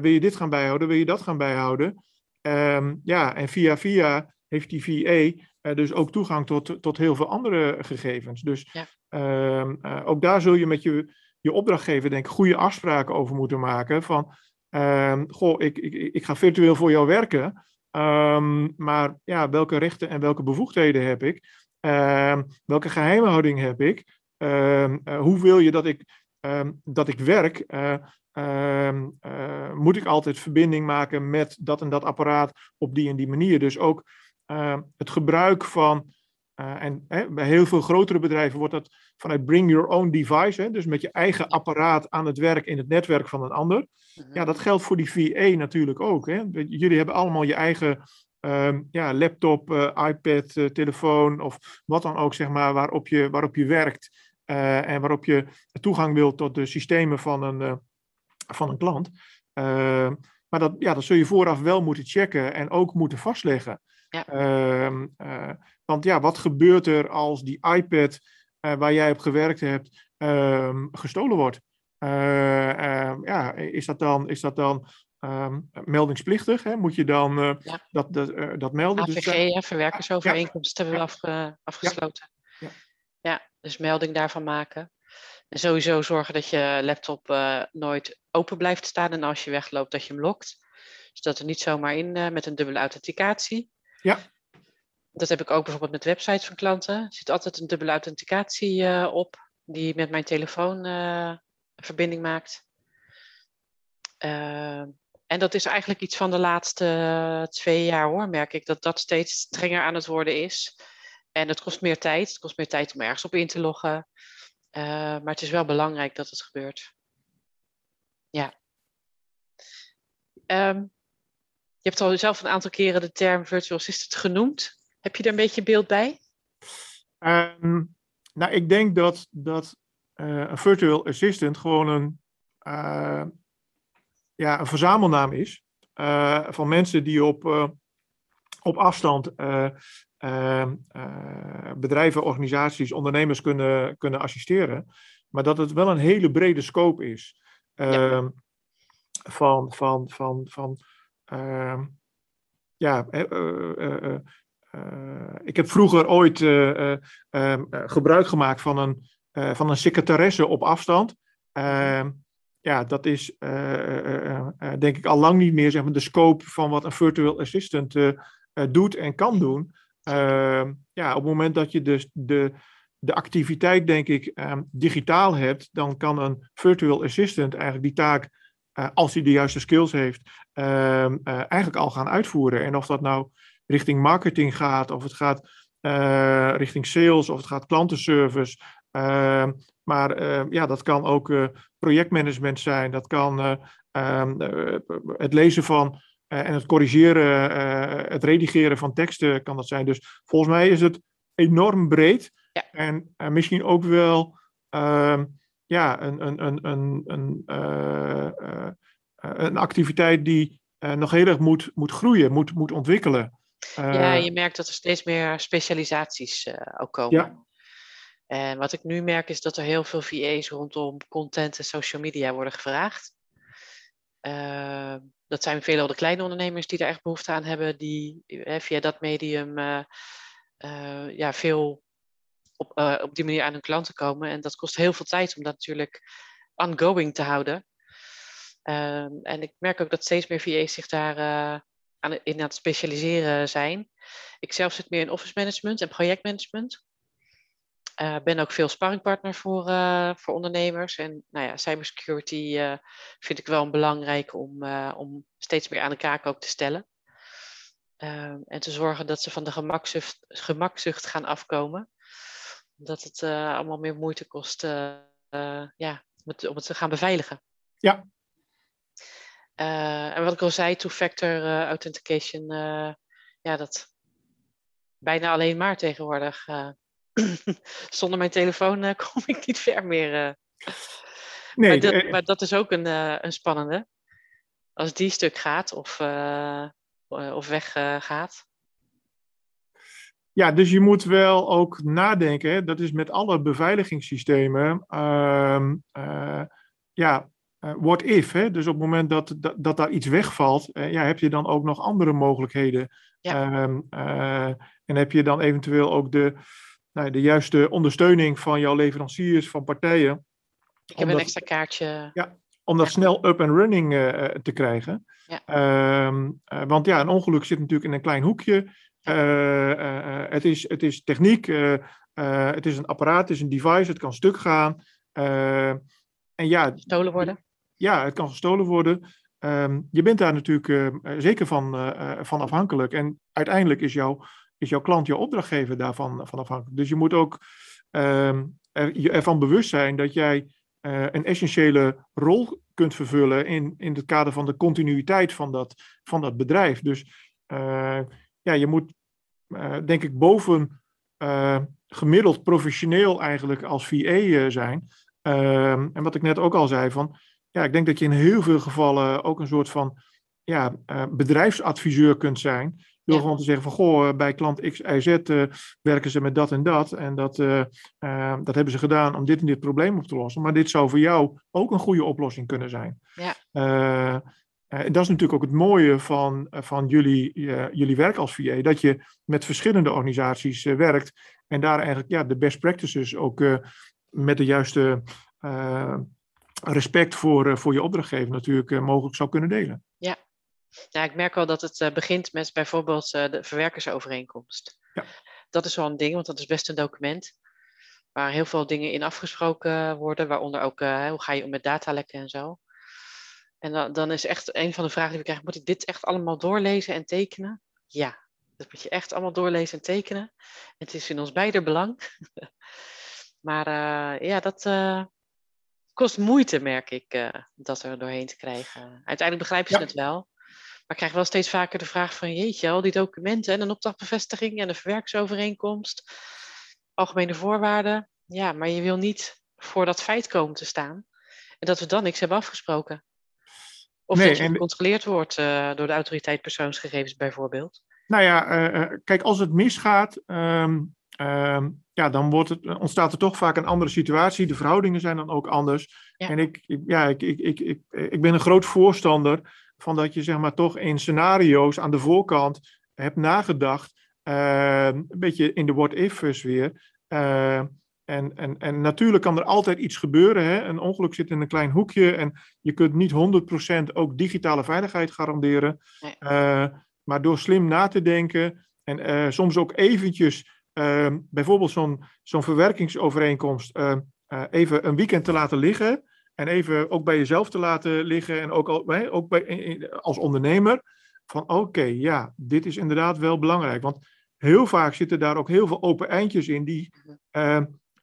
Speaker 2: wil je dit gaan bijhouden? Wil je dat gaan bijhouden? Um, ja, en via via heeft die uh, dus ook toegang tot, tot heel veel andere gegevens. Dus ja. um, uh, ook daar zul je met je, je opdrachtgever denk ik goede afspraken over moeten maken. Van, um, goh, ik, ik, ik ga virtueel voor jou werken. maar ja, welke rechten en welke bevoegdheden heb ik? welke geheimhouding heb ik? Uh, hoe wil je dat ik, dat ik werk? Ehm, eh, moet ik altijd verbinding maken met dat en dat apparaat op die en die manier. Dus ook ehm, het gebruik van, uh, en bij heel veel grotere bedrijven wordt dat vanuit bring your own device, hè, dus met je eigen apparaat aan het werk in het netwerk van een ander. Mhm. Ja, dat geldt voor die VE natuurlijk ook. Hè. Jullie hebben allemaal je eigen ehm, ja, laptop, uh, iPad, telefoon of wat dan ook, zeg maar, waarop je, waarop je werkt. en waarop je toegang wilt tot de systemen van een, van een klant. Uh, maar dat, ja, dat zul je vooraf wel moeten checken en ook moeten vastleggen. Ja. Uh, uh, want ja, wat gebeurt er als die iPad uh, waar jij op gewerkt hebt ehm, gestolen wordt? Ehm, ja, is dat dan, is dat dan meldingsplichtig? Hè? Moet je dan ja. dat, dat, dat melden?
Speaker 1: AVG, dus, verwerkersovereenkomsten hebben we afge, afgesloten. Ja. ja. dus melding daarvan maken. En sowieso zorgen dat je laptop uh, nooit open blijft staan en als je wegloopt dat je hem lokt. Zodat er niet zomaar in uh, met een dubbele authenticatie. Ja. Dat heb ik ook bijvoorbeeld met websites van klanten. Er zit altijd een dubbele authenticatie uh, op die met mijn telefoon verbinding maakt. en dat is eigenlijk iets van de laatste twee jaar hoor, merk ik. Dat dat steeds strenger aan het worden is. En het kost meer tijd. Het kost meer tijd om ergens op in te loggen. maar het is wel belangrijk dat het gebeurt. Ja. Ehm, je hebt al zelf een aantal keren de term virtual assistant genoemd. Heb je daar een beetje beeld bij?
Speaker 2: Ehm, nou, ik denk dat, dat een virtual assistant gewoon een, ja, een verzamelnaam is uh, van mensen die op, op afstand uh, bedrijven, organisaties, ondernemers kunnen, kunnen assisteren. Maar dat het wel een hele brede scope is. Ja. Ehm, van, van, van, van ehm, ja, ik heb vroeger ooit ehm, gebruik gemaakt van een, van een secretaresse op afstand ja, dat is denk ik al lang niet meer zeg maar, de scope van wat een virtual assistant doet en kan doen. Ehm, ja, op het moment dat je dus de, de activiteit, denk ik, ehm, digitaal hebt, dan kan een virtual assistant eigenlijk die taak, als hij de juiste skills heeft, ehm, eigenlijk al gaan uitvoeren. En of dat nou richting marketing gaat, of het gaat richting sales, of het gaat klantenservice. maar ja, dat kan ook projectmanagement zijn, dat kan eh, ehm, eh, het lezen van eh, en het corrigeren, het redigeren van teksten kan dat zijn. Dus volgens mij is het enorm breed ja. en misschien ook wel ehm, ja, een, een, een, een, een, een activiteit die nog heel erg moet, moet groeien, moet, moet ontwikkelen.
Speaker 1: Ja, je merkt dat er steeds meer specialisaties ook komen. Ja. En wat ik nu merk is dat er heel veel VA's rondom content en social media worden gevraagd. Uh, dat zijn veelal de kleine ondernemers die daar echt behoefte aan hebben, die via dat medium uh, uh, ja, veel op, op die manier aan hun klanten komen. En dat kost heel veel tijd om dat natuurlijk ongoing te houden. Ehm, en ik merk ook dat steeds meer VA's zich daar in aan het specialiseren zijn. Ik zelf zit meer in office management en projectmanagement. Uh, ben ook veel sparringpartner voor, uh, voor ondernemers. En nou ja, cybersecurity uh, vind ik wel belangrijk om, om steeds meer aan de kaak ook te stellen. En te zorgen dat ze van de gemakzucht, gemakzucht gaan afkomen. Omdat het allemaal meer moeite kost ja, om, het, om het te gaan beveiligen.
Speaker 2: Ja.
Speaker 1: En wat ik al zei, two-factor authentication, ja, dat bijna alleen maar tegenwoordig zonder mijn telefoon kom ik niet ver meer. Nee, maar, dat, eh, maar, dat, is ook een, een spannende. Als die stuk gaat of, of weggaat.
Speaker 2: Ja, dus je moet wel ook nadenken. Dat is met alle beveiligingssystemen. Uh, ja, what if? Hè? Dus op het moment dat, dat, dat daar iets wegvalt, ja, heb je dan ook nog andere mogelijkheden. Ja. Ehm, en heb je dan eventueel ook de, nou, de juiste ondersteuning van jouw leveranciers, van partijen.
Speaker 1: Ik heb een extra kaartje.
Speaker 2: Ja, om dat snel up and running uh, te krijgen. Ja. Uh, want ja, een ongeluk zit natuurlijk in een klein hoekje. het, is, het is techniek, het is een apparaat, het is een device, het kan stuk gaan. en ja,
Speaker 1: gestolen worden.
Speaker 2: Ja, het kan gestolen worden. Ehm, je bent daar natuurlijk zeker van, van afhankelijk. En uiteindelijk is jouw is jouw klant, jouw opdrachtgever daarvan van afhankelijk. Dus je moet ook er, je ervan bewust zijn dat jij een essentiële rol kunt vervullen in, in het kader van de continuïteit van dat, van dat bedrijf. Dus ja, je moet, denk ik, boven gemiddeld professioneel eigenlijk als VA zijn. Ehm, en wat ik net ook al zei, van ja, ik denk dat je in heel veel gevallen ook een soort van ja, bedrijfsadviseur kunt zijn. Door gewoon te zeggen van, goh, eh, bij klant X, Y, Z uh, werken ze met dat en dat. En dat, uh, uh, dat hebben ze gedaan om dit en dit probleem op te lossen. Maar dit zou voor jou ook een goede oplossing kunnen zijn. Ja. en dat is natuurlijk ook het mooie van, van jullie, jullie werk als VA. Dat je met verschillende organisaties werkt. En daar eigenlijk ja, de best practices ook met de juiste respect voor, voor je opdrachtgever natuurlijk mogelijk zou kunnen delen.
Speaker 1: Ja, ja, ik merk wel dat het uh, begint met bijvoorbeeld de verwerkersovereenkomst. Ja. Dat is wel een ding, want dat is best een document waar heel veel dingen in afgesproken worden, waaronder ook uh, hoe ga je om met datalekken en zo. En dan, dan is echt een van de vragen die we krijgen, moet ik dit echt allemaal doorlezen en tekenen? Ja. Dat moet je echt allemaal doorlezen en tekenen. Het is in ons beider belang. maar uh, ja, dat uh, kost moeite, merk ik, uh, dat er doorheen te krijgen. Uiteindelijk begrijpen ze ja. het wel. Maar ik krijg wel steeds vaker de vraag van, jeetje, al die documenten en een opdrachtbevestiging en een verwerksovereenkomst, algemene voorwaarden. Ja, maar je wil niet voor dat feit komen te staan en dat we dan niks hebben afgesproken. Of nee, dat je en... gecontroleerd wordt uh, door de autoriteit persoonsgegevens bijvoorbeeld.
Speaker 2: Nou ja, uh, kijk, als het misgaat, um, um, ja, dan wordt het, ontstaat er toch vaak een andere situatie. De verhoudingen zijn dan ook anders. Ja. En ik, ik, ja, ik, ik, ik, ik, ik ben een groot voorstander van dat je zeg maar toch in scenario's aan de voorkant hebt nagedacht. Uh, een beetje in de what-if sfeer. Uh, en, en, en natuurlijk kan er altijd iets gebeuren. Hè? Een ongeluk zit in een klein hoekje en je kunt niet 100% ook digitale veiligheid garanderen. Nee. Uh, maar door slim na te denken en soms ook eventjes, bijvoorbeeld zo'n zo'n verwerkingsovereenkomst, even een weekend te laten liggen. En even ook bij jezelf te laten liggen en ook, al, ook bij, als ondernemer. Van oké, ja, dit is inderdaad wel belangrijk. Want heel vaak zitten daar ook heel veel open eindjes in die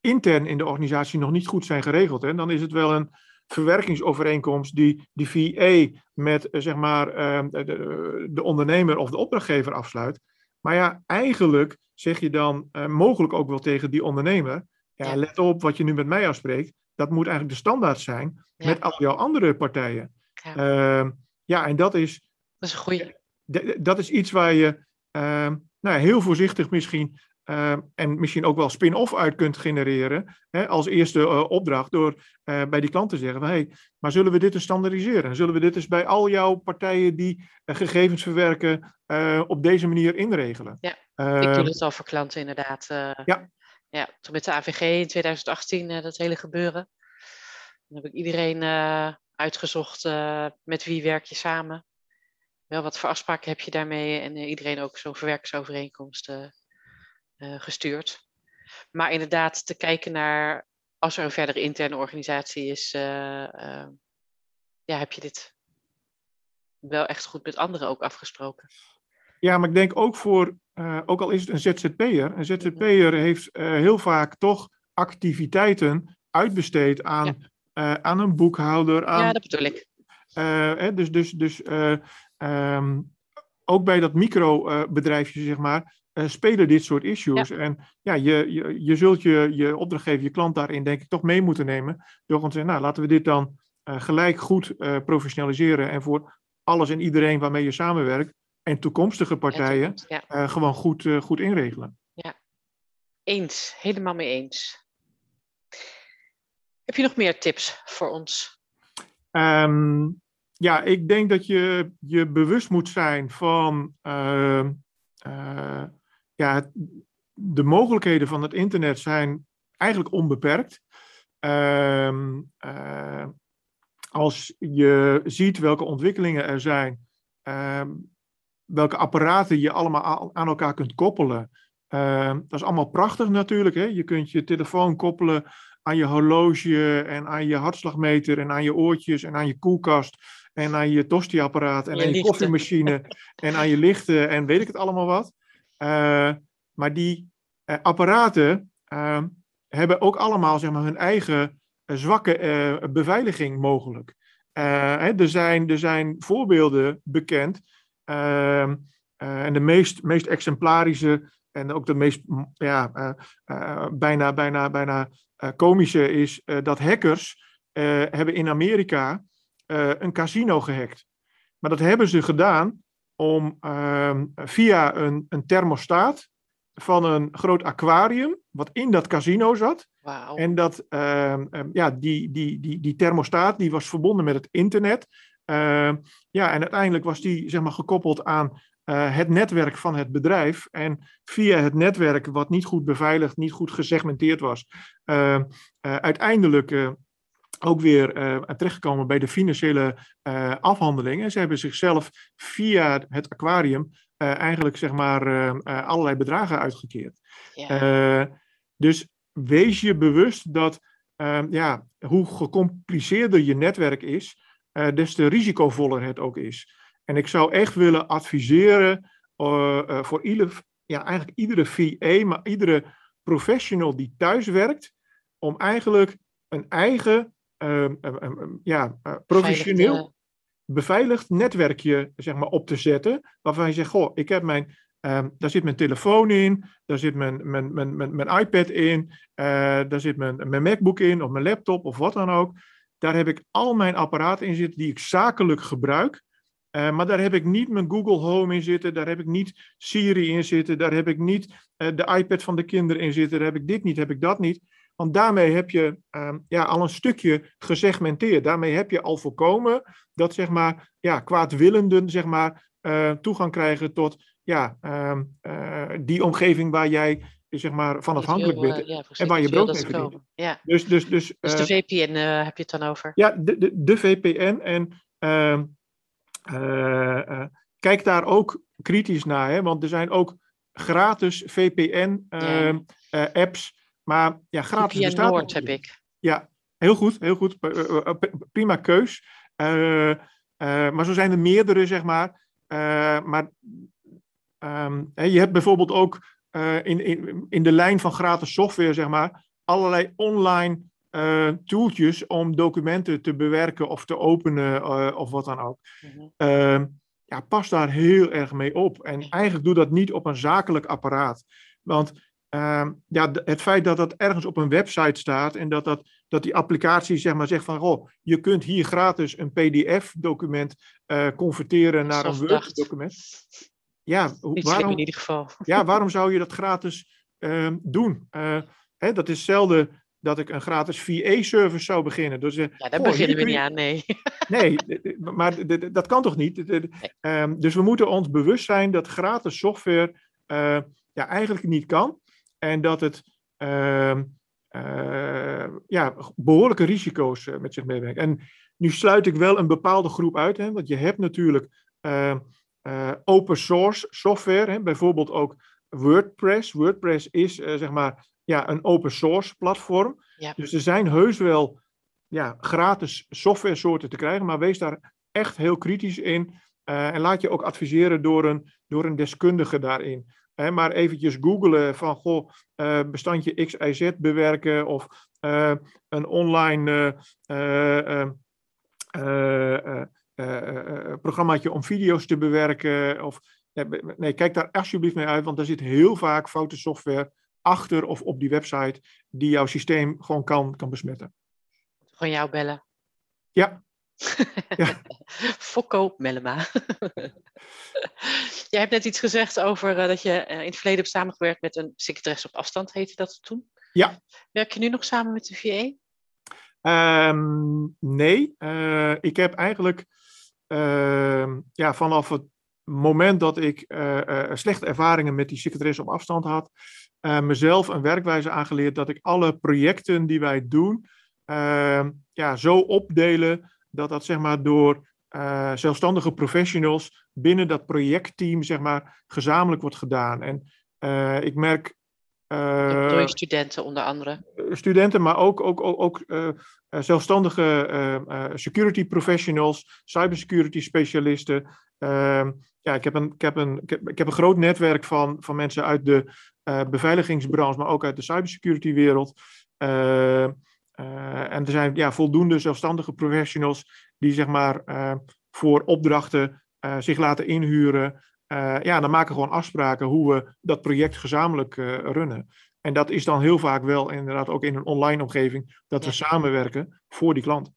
Speaker 2: intern in de organisatie nog niet goed zijn geregeld. Hè. Dan is het wel een verwerkingsovereenkomst die die VA met zeg maar, de, ondernemer of de opdrachtgever afsluit. Maar ja, eigenlijk zeg je dan uh, mogelijk ook wel tegen die ondernemer. Ja, ja, let op wat je nu met mij afspreekt. Dat moet eigenlijk de standaard zijn ja. met al jouw andere partijen. Ja, uh, ja en dat is.
Speaker 1: Dat is een goede.
Speaker 2: Dat is iets waar je uh, nou, heel voorzichtig misschien uh, en misschien ook wel spin-off uit kunt genereren hè, als eerste uh, opdracht door uh, bij die klant te zeggen van hé, hey, maar zullen we dit eens standaardiseren? Zullen we dit eens bij al jouw partijen die gegevens verwerken op deze manier inregelen?
Speaker 1: Ja, ik doe het al voor klanten inderdaad. ja. ja. Toen met de AVG in 2018 dat hele gebeuren. Dan heb ik iedereen uitgezocht met wie werk je samen. Wel, wat voor afspraken heb je daarmee? En iedereen ook zo'n verwerkingsovereenkomst uh, gestuurd. Maar inderdaad, te kijken naar als er een verdere interne organisatie is, uh, uh, ja, heb je dit wel echt goed met anderen ook afgesproken.
Speaker 2: Ja, maar ik denk ook voor, ook al is het een ZZP'er, een ZZP'er heeft heel vaak toch activiteiten uitbesteed aan, ja. aan een boekhouder. Aan,
Speaker 1: ja, dat bedoel ik.
Speaker 2: Hè, dus dus, dus um, ook bij dat microbedrijfje, zeg maar, uh, spelen dit soort issues. Ja. En ja, je, je, je zult je, je opdrachtgever, je klant daarin denk ik toch mee moeten nemen. Door gewoon te zeggen, nou laten we dit dan uh, gelijk goed uh, professionaliseren. En voor alles en iedereen waarmee je samenwerkt en toekomstige partijen ja. gewoon goed, goed inregelen.
Speaker 1: Ja, eens. Helemaal mee eens. Heb je nog meer tips voor ons?
Speaker 2: Um, ja, ik denk dat je je bewust moet zijn van uh, ja, de mogelijkheden van het internet zijn eigenlijk onbeperkt. Uh, uh, als je ziet welke ontwikkelingen er zijn, ehm, welke apparaten je allemaal aan elkaar kunt koppelen. Ehm, dat is allemaal prachtig natuurlijk. Hè? Je kunt je telefoon koppelen aan je horloge en aan je hartslagmeter en aan je oortjes en aan je koelkast en aan je tostiapparaat en je aan je lichten. koffiemachine en aan je lichten en weet ik het allemaal wat. Uh, maar die uh, apparaten uh, hebben ook allemaal zeg maar, hun eigen uh, zwakke beveiliging mogelijk. Hè, er, zijn, er zijn voorbeelden bekend. Ehm, en de meest, meest exemplarische en ook de meest ja, bijna, bijna, bijna komische is dat hackers hebben in Amerika een casino gehackt. Maar dat hebben ze gedaan om ehm, via een, een thermostaat van een groot aquarium, wat in dat casino zat.
Speaker 1: Wow.
Speaker 2: En dat, uh, ja, die, die, die, die thermostaat die was verbonden met het internet. Uh, ja, en uiteindelijk was die zeg maar, gekoppeld aan uh, het netwerk van het bedrijf. En via het netwerk, wat niet goed beveiligd, niet goed gesegmenteerd was, uiteindelijk ook weer terechtgekomen bij de financiële afhandelingen. Ze hebben zichzelf via het aquarium uh, eigenlijk zeg maar uh, allerlei bedragen uitgekeerd. Ja. dus wees je bewust dat ehm, ja, hoe gecompliceerder je netwerk is, des te risicovoller het ook is. En ik zou echt willen adviseren voor ieder, ja, eigenlijk iedere VA, maar iedere professional die thuis werkt, om eigenlijk een eigen, ehm, ehm, ehm, ja, professioneel beveiligd netwerkje zeg maar, op te zetten. Waarvan je zegt, goh, ik heb mijn, daar zit mijn telefoon in, daar zit mijn, mijn, mijn, mijn, mijn iPad in, uh, daar zit mijn, mijn MacBook in, of mijn laptop, of wat dan ook. Daar heb ik al mijn apparaten in zitten die ik zakelijk gebruik. Uh, maar daar heb ik niet mijn Google Home in zitten, daar heb ik niet Siri in zitten, daar heb ik niet uh, de iPad van de kinderen in zitten, daar heb ik dit niet, heb ik dat niet. Want daarmee heb je uh, ja, al een stukje gesegmenteerd. Daarmee heb je al voorkomen dat zeg maar, ja, kwaadwillenden zeg maar, uh, toegang krijgen tot ja, ehm, die omgeving waar jij zeg maar, van afhankelijk bent ja, en waar je brood mee verdient.
Speaker 1: Ja.
Speaker 2: Dus, dus, dus,
Speaker 1: dus de VPN heb je het dan over?
Speaker 2: Ja, de, de, de VPN en ehm, uh, kijk daar ook kritisch naar, hè, want er zijn ook gratis VPN-apps, ehm, maar ja, gratis
Speaker 1: VPN bestaat Noord heb ik.
Speaker 2: Ja, heel goed, heel goed, prima keus. maar zo zijn er meerdere, zeg maar. maar um, je hebt bijvoorbeeld ook in, in, in de lijn van gratis software, zeg maar, allerlei online tooltjes om documenten te bewerken of te openen of wat dan ook. Mm -hmm. ja, pas daar heel erg mee op. En eigenlijk doe dat niet op een zakelijk apparaat. Want uh, ja, het feit dat dat ergens op een website staat en dat, dat, dat die applicatie zeg maar zegt van, oh, je kunt hier gratis een PDF-document uh, converteren naar een Word-document.
Speaker 1: Ja, waarom, in ieder geval.
Speaker 2: Ja, waarom zou je dat gratis uh, doen? Hè, dat is hetzelfde dat ik een gratis VA-service zou beginnen. Dus,
Speaker 1: ja, daar beginnen we niet aan, nee.
Speaker 2: Nee, maar dat kan toch niet? Um, dus we moeten ons bewust zijn dat gratis software uh, ja, eigenlijk niet kan. En dat het uh, uh, ja, behoorlijke risico's uh, met zich meebrengt. En nu sluit ik wel een bepaalde groep uit, hè, want je hebt natuurlijk ehm, open source software, hè, bijvoorbeeld ook WordPress. WordPress is zeg maar ja, een open source platform. Dus er zijn heus wel ja, gratis software soorten te krijgen, maar wees daar echt heel kritisch in. En laat je ook adviseren door een, door een deskundige daarin. Maar eventjes googlen van, goh, uh, bestandje XIZ bewerken of uh, een online programmaatje om video's te bewerken. Of, nee, kijk daar alsjeblieft mee uit, want er zit heel vaak foute software achter of op die website die jouw systeem gewoon kan, kan besmetten.
Speaker 1: Gewoon jou bellen.
Speaker 2: Ja. ja.
Speaker 1: Fokko Mellema. Jij hebt net iets gezegd over uh, dat je uh, in het verleden hebt samengewerkt met een secretaris op afstand, heette dat toen?
Speaker 2: Ja.
Speaker 1: Werk je nu nog samen met de VA? Um,
Speaker 2: ehm, nee, uh, ik heb eigenlijk ehm, ja, vanaf het moment dat ik slechte ervaringen met die secretaris op afstand had, mezelf een werkwijze aangeleerd dat ik alle projecten die wij doen, uh, ja, zo opdelen dat dat zeg maar door uh, zelfstandige professionals binnen dat projectteam zeg maar gezamenlijk wordt gedaan. En uh, ik merk.
Speaker 1: door je studenten onder andere.
Speaker 2: Studenten, maar ook, ook, ook, ook zelfstandige security professionals, cybersecurity specialisten. Ehm, ja, ik heb, een, ik, heb een, ik, heb, ik heb een groot netwerk van, van mensen uit de beveiligingsbranche, maar ook uit de cybersecurity wereld. Uh, en er zijn ja, voldoende zelfstandige professionals die zeg maar voor opdrachten zich laten inhuren. ja, dan maken we gewoon afspraken hoe we dat project gezamenlijk runnen. En dat is dan heel vaak wel inderdaad ook in een online omgeving dat we samenwerken voor die klant.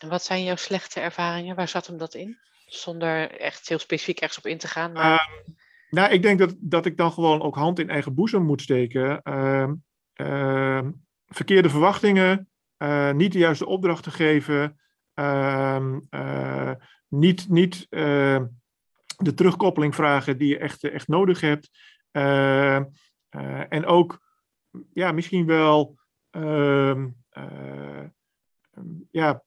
Speaker 1: En wat zijn jouw slechte ervaringen? Waar zat hem dat in? Zonder echt heel specifiek ergens op in te gaan. Maar...
Speaker 2: Uh, nou, ik denk dat, dat ik dan gewoon ook hand in eigen boezem moet steken. Uh, verkeerde verwachtingen, uh, niet de juiste opdrachten geven, ehm, eh, niet, niet de terugkoppeling vragen die je echt, echt nodig hebt. en ook ja, misschien wel ja,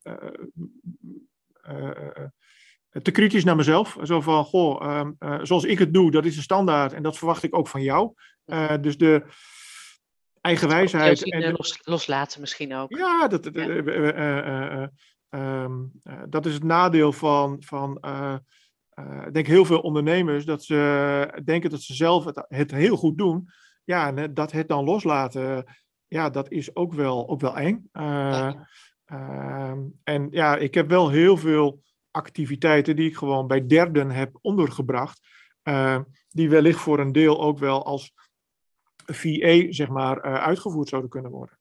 Speaker 2: te kritisch naar mezelf. Zo van, goh, ehm, eh, zoals ik het doe, dat is de standaard en dat verwacht ik ook van jou. Dus de eigenwijsheid.
Speaker 1: En de, los, loslaten misschien ook.
Speaker 2: Ja, dat, ja. Uh, um, dat is het nadeel van, van ik denk heel veel ondernemers dat ze denken dat ze zelf het, het heel goed doen. Ja, en dat het dan loslaten, ja, dat is ook wel, ook wel eng. Ehm, en ja, ik heb wel heel veel activiteiten die ik gewoon bij derden heb ondergebracht. die wellicht voor een deel ook wel als VA, zeg maar, uitgevoerd zouden kunnen worden.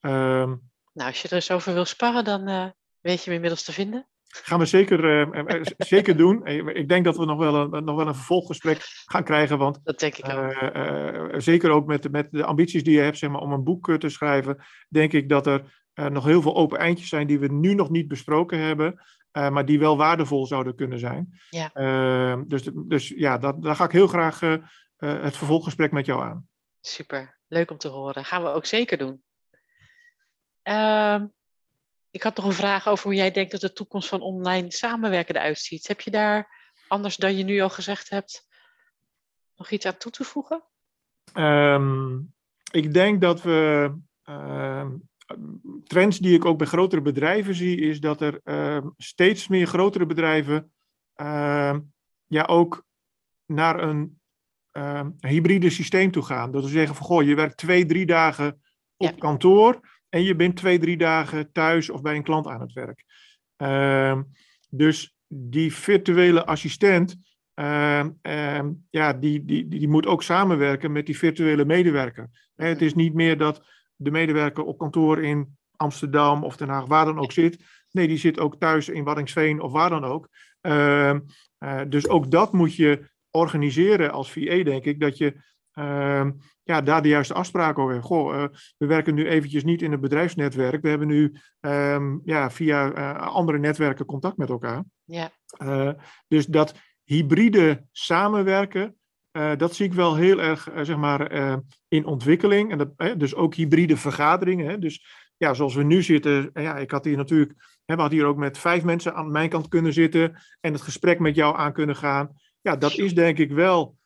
Speaker 1: Ehm, nou, als je er eens over wil sparren, dan uh, weet je hem inmiddels te vinden.
Speaker 2: Gaan we zeker, uh, zeker doen. Ik denk dat we nog wel een, nog wel een vervolggesprek gaan krijgen. Want,
Speaker 1: dat denk ik ook.
Speaker 2: zeker ook met, met de ambities die je hebt zeg maar, om een boek te schrijven, denk ik dat er nog heel veel open eindjes zijn die we nu nog niet besproken hebben. maar die wel waardevol zouden kunnen zijn.
Speaker 1: Ja.
Speaker 2: Ehm, dus, dus ja, dat, daar ga ik heel graag het vervolggesprek met jou aan.
Speaker 1: Super, leuk om te horen. Gaan we ook zeker doen. Ehm, ik had nog een vraag over hoe jij denkt dat de toekomst van online samenwerken eruit ziet. Heb je daar, anders dan je nu al gezegd hebt, nog iets aan toe te voegen?
Speaker 2: Ehm, ik denk dat we. Ehm, trends die ik ook bij grotere bedrijven zie, is dat er steeds meer grotere bedrijven ja, ook naar een hybride systeem toe gaan. Dat we zeggen van goh, je werkt twee, drie dagen op kantoor en je bent twee, drie dagen thuis of bij een klant aan het werk. Ehm, dus die virtuele assistent, uh, ja, die, die, die, moet ook samenwerken met die virtuele medewerker. het is niet meer dat de medewerker op kantoor in Amsterdam of Den Haag, waar dan ook zit. Nee, die zit ook thuis in Waddingsveen of waar dan ook. Uh, dus ook dat moet je organiseren als VA, denk ik. Dat je ja, daar de juiste afspraken over Goh, uh, we werken nu eventjes niet in het bedrijfsnetwerk. We hebben nu um, ja, via uh, andere netwerken contact met elkaar.
Speaker 1: Ja.
Speaker 2: Uh, dus dat hybride samenwerken, dat zie ik wel heel erg zeg maar, in ontwikkeling. En dat, dus ook hybride vergaderingen. Hè. Dus ja, zoals we nu zitten, ja, ik had hier natuurlijk, hè, we hadden hier ook met vijf mensen aan mijn kant kunnen zitten en het gesprek met jou aan kunnen gaan. Ja, dat is denk ik wel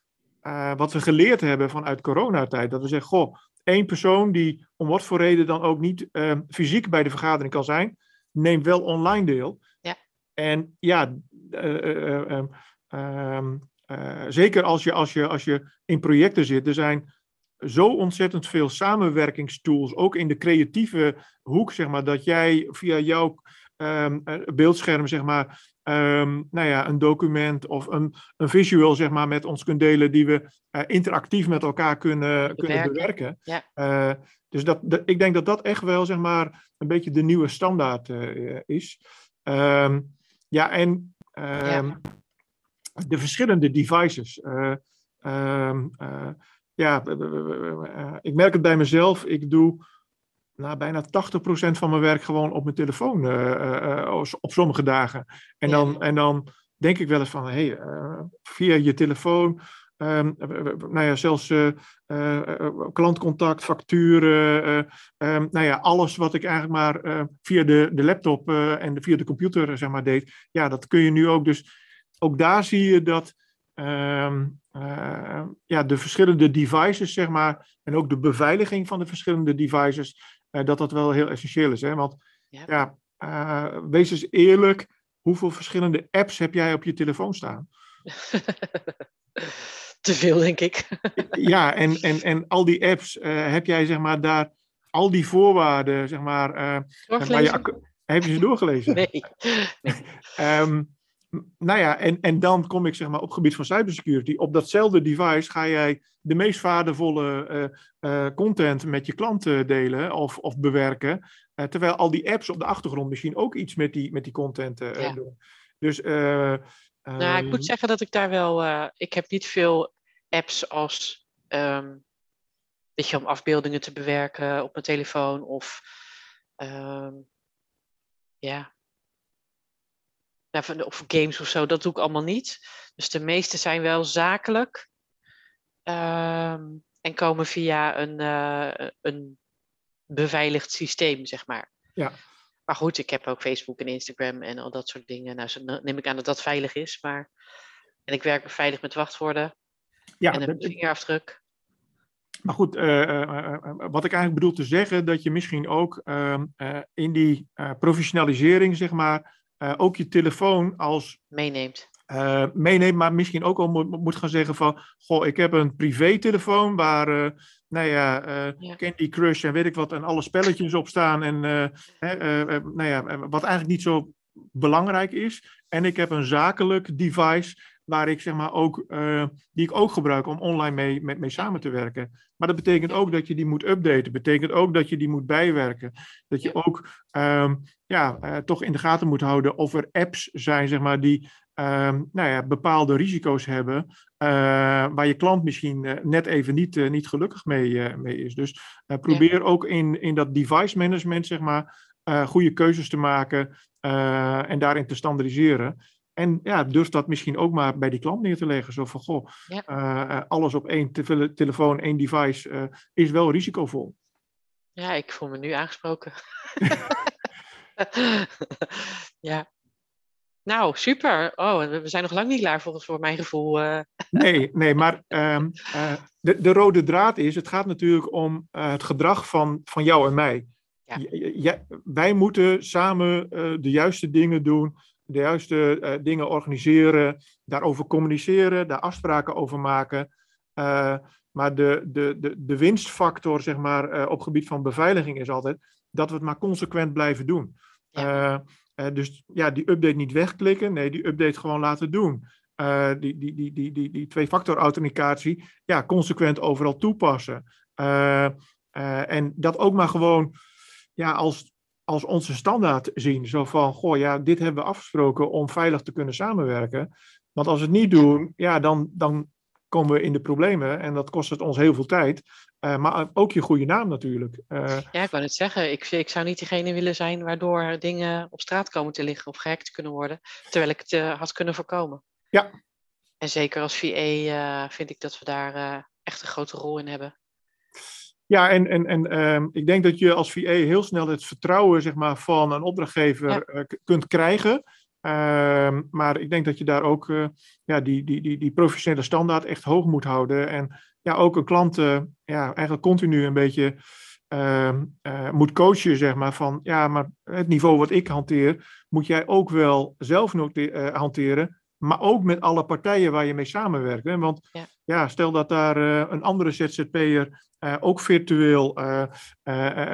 Speaker 2: uh, wat we geleerd hebben vanuit coronatijd. Dat we zeggen, goh, één persoon die om wat voor reden dan ook niet uh, fysiek bij de vergadering kan zijn, neemt wel online deel.
Speaker 1: Ja.
Speaker 2: En ja, uh, zeker als je, als, je, als je in projecten zit, er zijn zo ontzettend veel samenwerkingstools, ook in de creatieve hoek, zeg maar, dat jij via jouw um, beeldscherm, zeg maar, um, nou ja, een document of een, een visual zeg maar, met ons kunt delen die we uh, interactief met elkaar kunnen, bewerken. kunnen bewerken.
Speaker 1: Ja.
Speaker 2: Uh, dus dat, dat, ik denk dat dat echt wel zeg maar, een beetje de nieuwe standaard uh, is. Um, ja, en ja. de verschillende devices. ja, ik merk het bij mezelf. Ik doe nou, bijna 80% van mijn werk gewoon op mijn telefoon uh, op sommige dagen. En dan, en dan denk ik wel eens van, hey, via je telefoon, um, nou ja, zelfs klantcontact, facturen, um, nou ja, alles wat ik eigenlijk maar via de, de laptop en de, via de computer zeg maar deed, ja, dat kun je nu ook. Dus ook daar zie je dat um, ja, de verschillende devices, zeg maar, en ook de beveiliging van de verschillende devices, dat dat wel heel essentieel is. Hè? Want ja, ja uh, wees eens eerlijk, hoeveel verschillende apps heb jij op je telefoon staan?
Speaker 1: Te veel, denk ik.
Speaker 2: ja, en, en, en al die apps, uh, heb jij zeg maar daar al die voorwaarden, zeg maar.
Speaker 1: je,
Speaker 2: heb je ze doorgelezen?
Speaker 1: Nee. nee.
Speaker 2: um, nou ja, en, en dan kom ik zeg maar op het gebied van cybersecurity. Op datzelfde device ga jij de meest waardevolle uh, uh, content met je klanten delen of, of bewerken. Uh, terwijl al die apps op de achtergrond misschien ook iets met die, met die content ja. doen. Dus,
Speaker 1: nou, ik moet ehm, zeggen dat ik daar wel. ik heb niet veel apps als. Um, weet je, om afbeeldingen te bewerken op mijn telefoon of. Um, ja, of games of zo, dat doe ik allemaal niet. Dus de meeste zijn wel zakelijk um, en komen via een, uh, een beveiligd systeem, zeg maar.
Speaker 2: Ja.
Speaker 1: Maar goed, ik heb ook Facebook en Instagram en al dat soort dingen. Nou, zo neem ik aan dat dat veilig is. Maar... En ik werk veilig met wachtwoorden ja, en een vingerafdruk.
Speaker 2: Maar goed, uh, uh, wat ik eigenlijk bedoel te zeggen, dat je misschien ook ehm, in die professionalisering, zeg maar, uh, ook je telefoon als
Speaker 1: meeneemt.
Speaker 2: uh, meeneemt, maar misschien ook al moet, moet, gaan zeggen van, goh, ik heb een privé-telefoon waar, uh, nou ja, Candy Crush en weet ik wat, en alle spelletjes op staan en, nou ja, wat eigenlijk niet zo belangrijk is. En ik heb een zakelijk device waar ik zeg maar ook, die ik ook gebruik om online mee, mee, mee, samen te werken. Maar dat betekent ook dat je die moet updaten. Dat betekent ook dat je die moet bijwerken. Dat je ook um, ja, toch in de gaten moet houden of er apps zijn, zeg maar, die Ehm, nou ja, bepaalde risico's hebben, uh, waar je klant misschien net even niet, niet gelukkig mee, mee is. Dus probeer ja. ook in, in dat device management, zeg maar, goede keuzes te maken en daarin te standaardiseren. En ja, durf dat misschien ook maar bij die klant neer te leggen. Zo van, goh, ja. alles op één te telefoon, één device is wel risicovol.
Speaker 1: Ja, ik voel me nu aangesproken. ja, nou, super. Oh, we zijn nog lang niet klaar volgens voor mijn gevoel. Uh.
Speaker 2: Nee, nee, maar um, uh, de, de rode draad is, het gaat natuurlijk om het gedrag van, van jou en mij. Ja. Ja, wij moeten samen de juiste dingen doen, de juiste dingen organiseren, daarover communiceren, daar afspraken over maken. maar de, de, de, de winstfactor, zeg maar, op gebied van beveiliging is altijd dat we het maar consequent blijven doen. Ja. Dus ja, die update niet wegklikken, nee, die update gewoon laten doen. Die, die, die, die, die, die twee-factor authenticatie, ja, consequent overal toepassen. En dat ook maar gewoon ja, als, als onze standaard zien. Zo van, goh, ja, dit hebben we afgesproken om veilig te kunnen samenwerken. Want als we het niet doen, ja, dan, dan komen we in de problemen en dat kost het ons heel veel tijd. Uh, maar ook je goede naam natuurlijk. Uh,
Speaker 1: ja, ik wou het zeggen. Ik, ik zou niet degene willen zijn waardoor dingen op straat komen te liggen of gehackt kunnen worden. Terwijl ik het uh, had kunnen voorkomen.
Speaker 2: Ja.
Speaker 1: En zeker als VA vind ik dat we daar echt een grote rol in hebben.
Speaker 2: Ja, en, en, en ehm, ik denk dat je als VA heel snel het vertrouwen zeg maar, van een opdrachtgever ja. kunt krijgen. Ehm, maar ik denk dat je daar ook ja, die, die, die, die professionele standaard echt hoog moet houden. En ja, ook een klant uh, ja, eigenlijk continu een beetje uh, moet coachen, zeg maar, van ja, maar het niveau wat ik hanteer, moet jij ook wel zelf hanteren, maar ook met alle partijen waar je mee samenwerkt. Hè? Want ja. ja stel dat daar een andere ZZP'er ook virtueel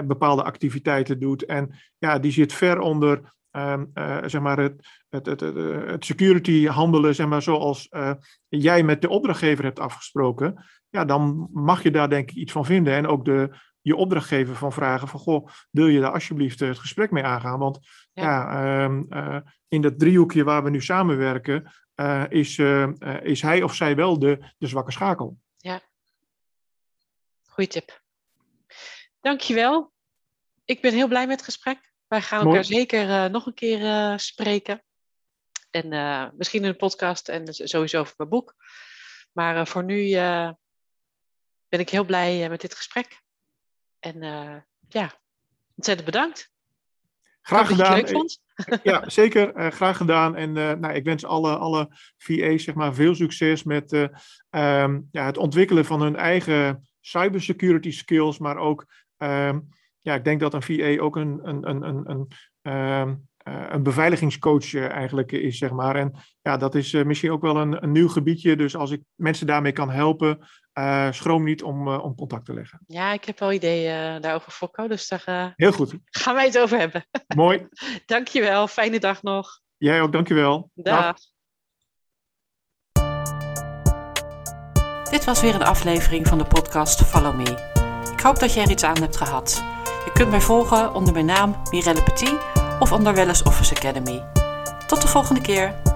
Speaker 2: bepaalde activiteiten doet en ja, die zit ver onder Um, uh, zeg maar het, het, het, het, security handelen, zeg maar, zoals uh, jij met de opdrachtgever hebt afgesproken ja, dan mag je daar denk ik iets van vinden. En ook de, je opdrachtgever van vragen van, goh, wil je daar alsjeblieft het gesprek mee aangaan? Want ja, ja um, uh, in dat driehoekje waar we nu samenwerken, uh, is, uh, is hij of zij wel de, de zwakke schakel.
Speaker 1: Ja, goeie tip. Dankjewel. Ik ben heel blij met het gesprek. Wij gaan elkaar zeker nog een keer spreken. En misschien in een podcast en sowieso over mijn boek. Maar voor nu ben ik heel blij eh, met dit gesprek. En ja, ontzettend bedankt.
Speaker 2: Graag gedaan. vond. Ja, zeker. Uh, graag gedaan. En uh, nou, ik wens alle, alle VA's zeg maar, veel succes met uh, um, ja, het ontwikkelen van hun eigen cybersecurity skills. Maar ook, um, ja, ik denk dat een VA ook een, een, een, een, een um, een beveiligingscoach eigenlijk is, zeg maar. En ja, dat is misschien ook wel een, een nieuw gebiedje. Dus als ik mensen daarmee kan helpen, uh, schroom niet om, uh, om contact te leggen.
Speaker 1: Ja, ik heb wel ideeën uh, daarover, Fokko. Dus daar
Speaker 2: Heel goed.
Speaker 1: gaan wij het over hebben.
Speaker 2: Mooi.
Speaker 1: dankjewel. Fijne dag nog.
Speaker 2: Jij ook, dankjewel.
Speaker 1: Dag. dag. Dit was weer een aflevering van de podcast Follow Me. Ik hoop dat jij er iets aan hebt gehad. Je kunt mij volgen onder mijn naam Mirelle Petit of onder Wellness Office Academy. Tot de volgende keer.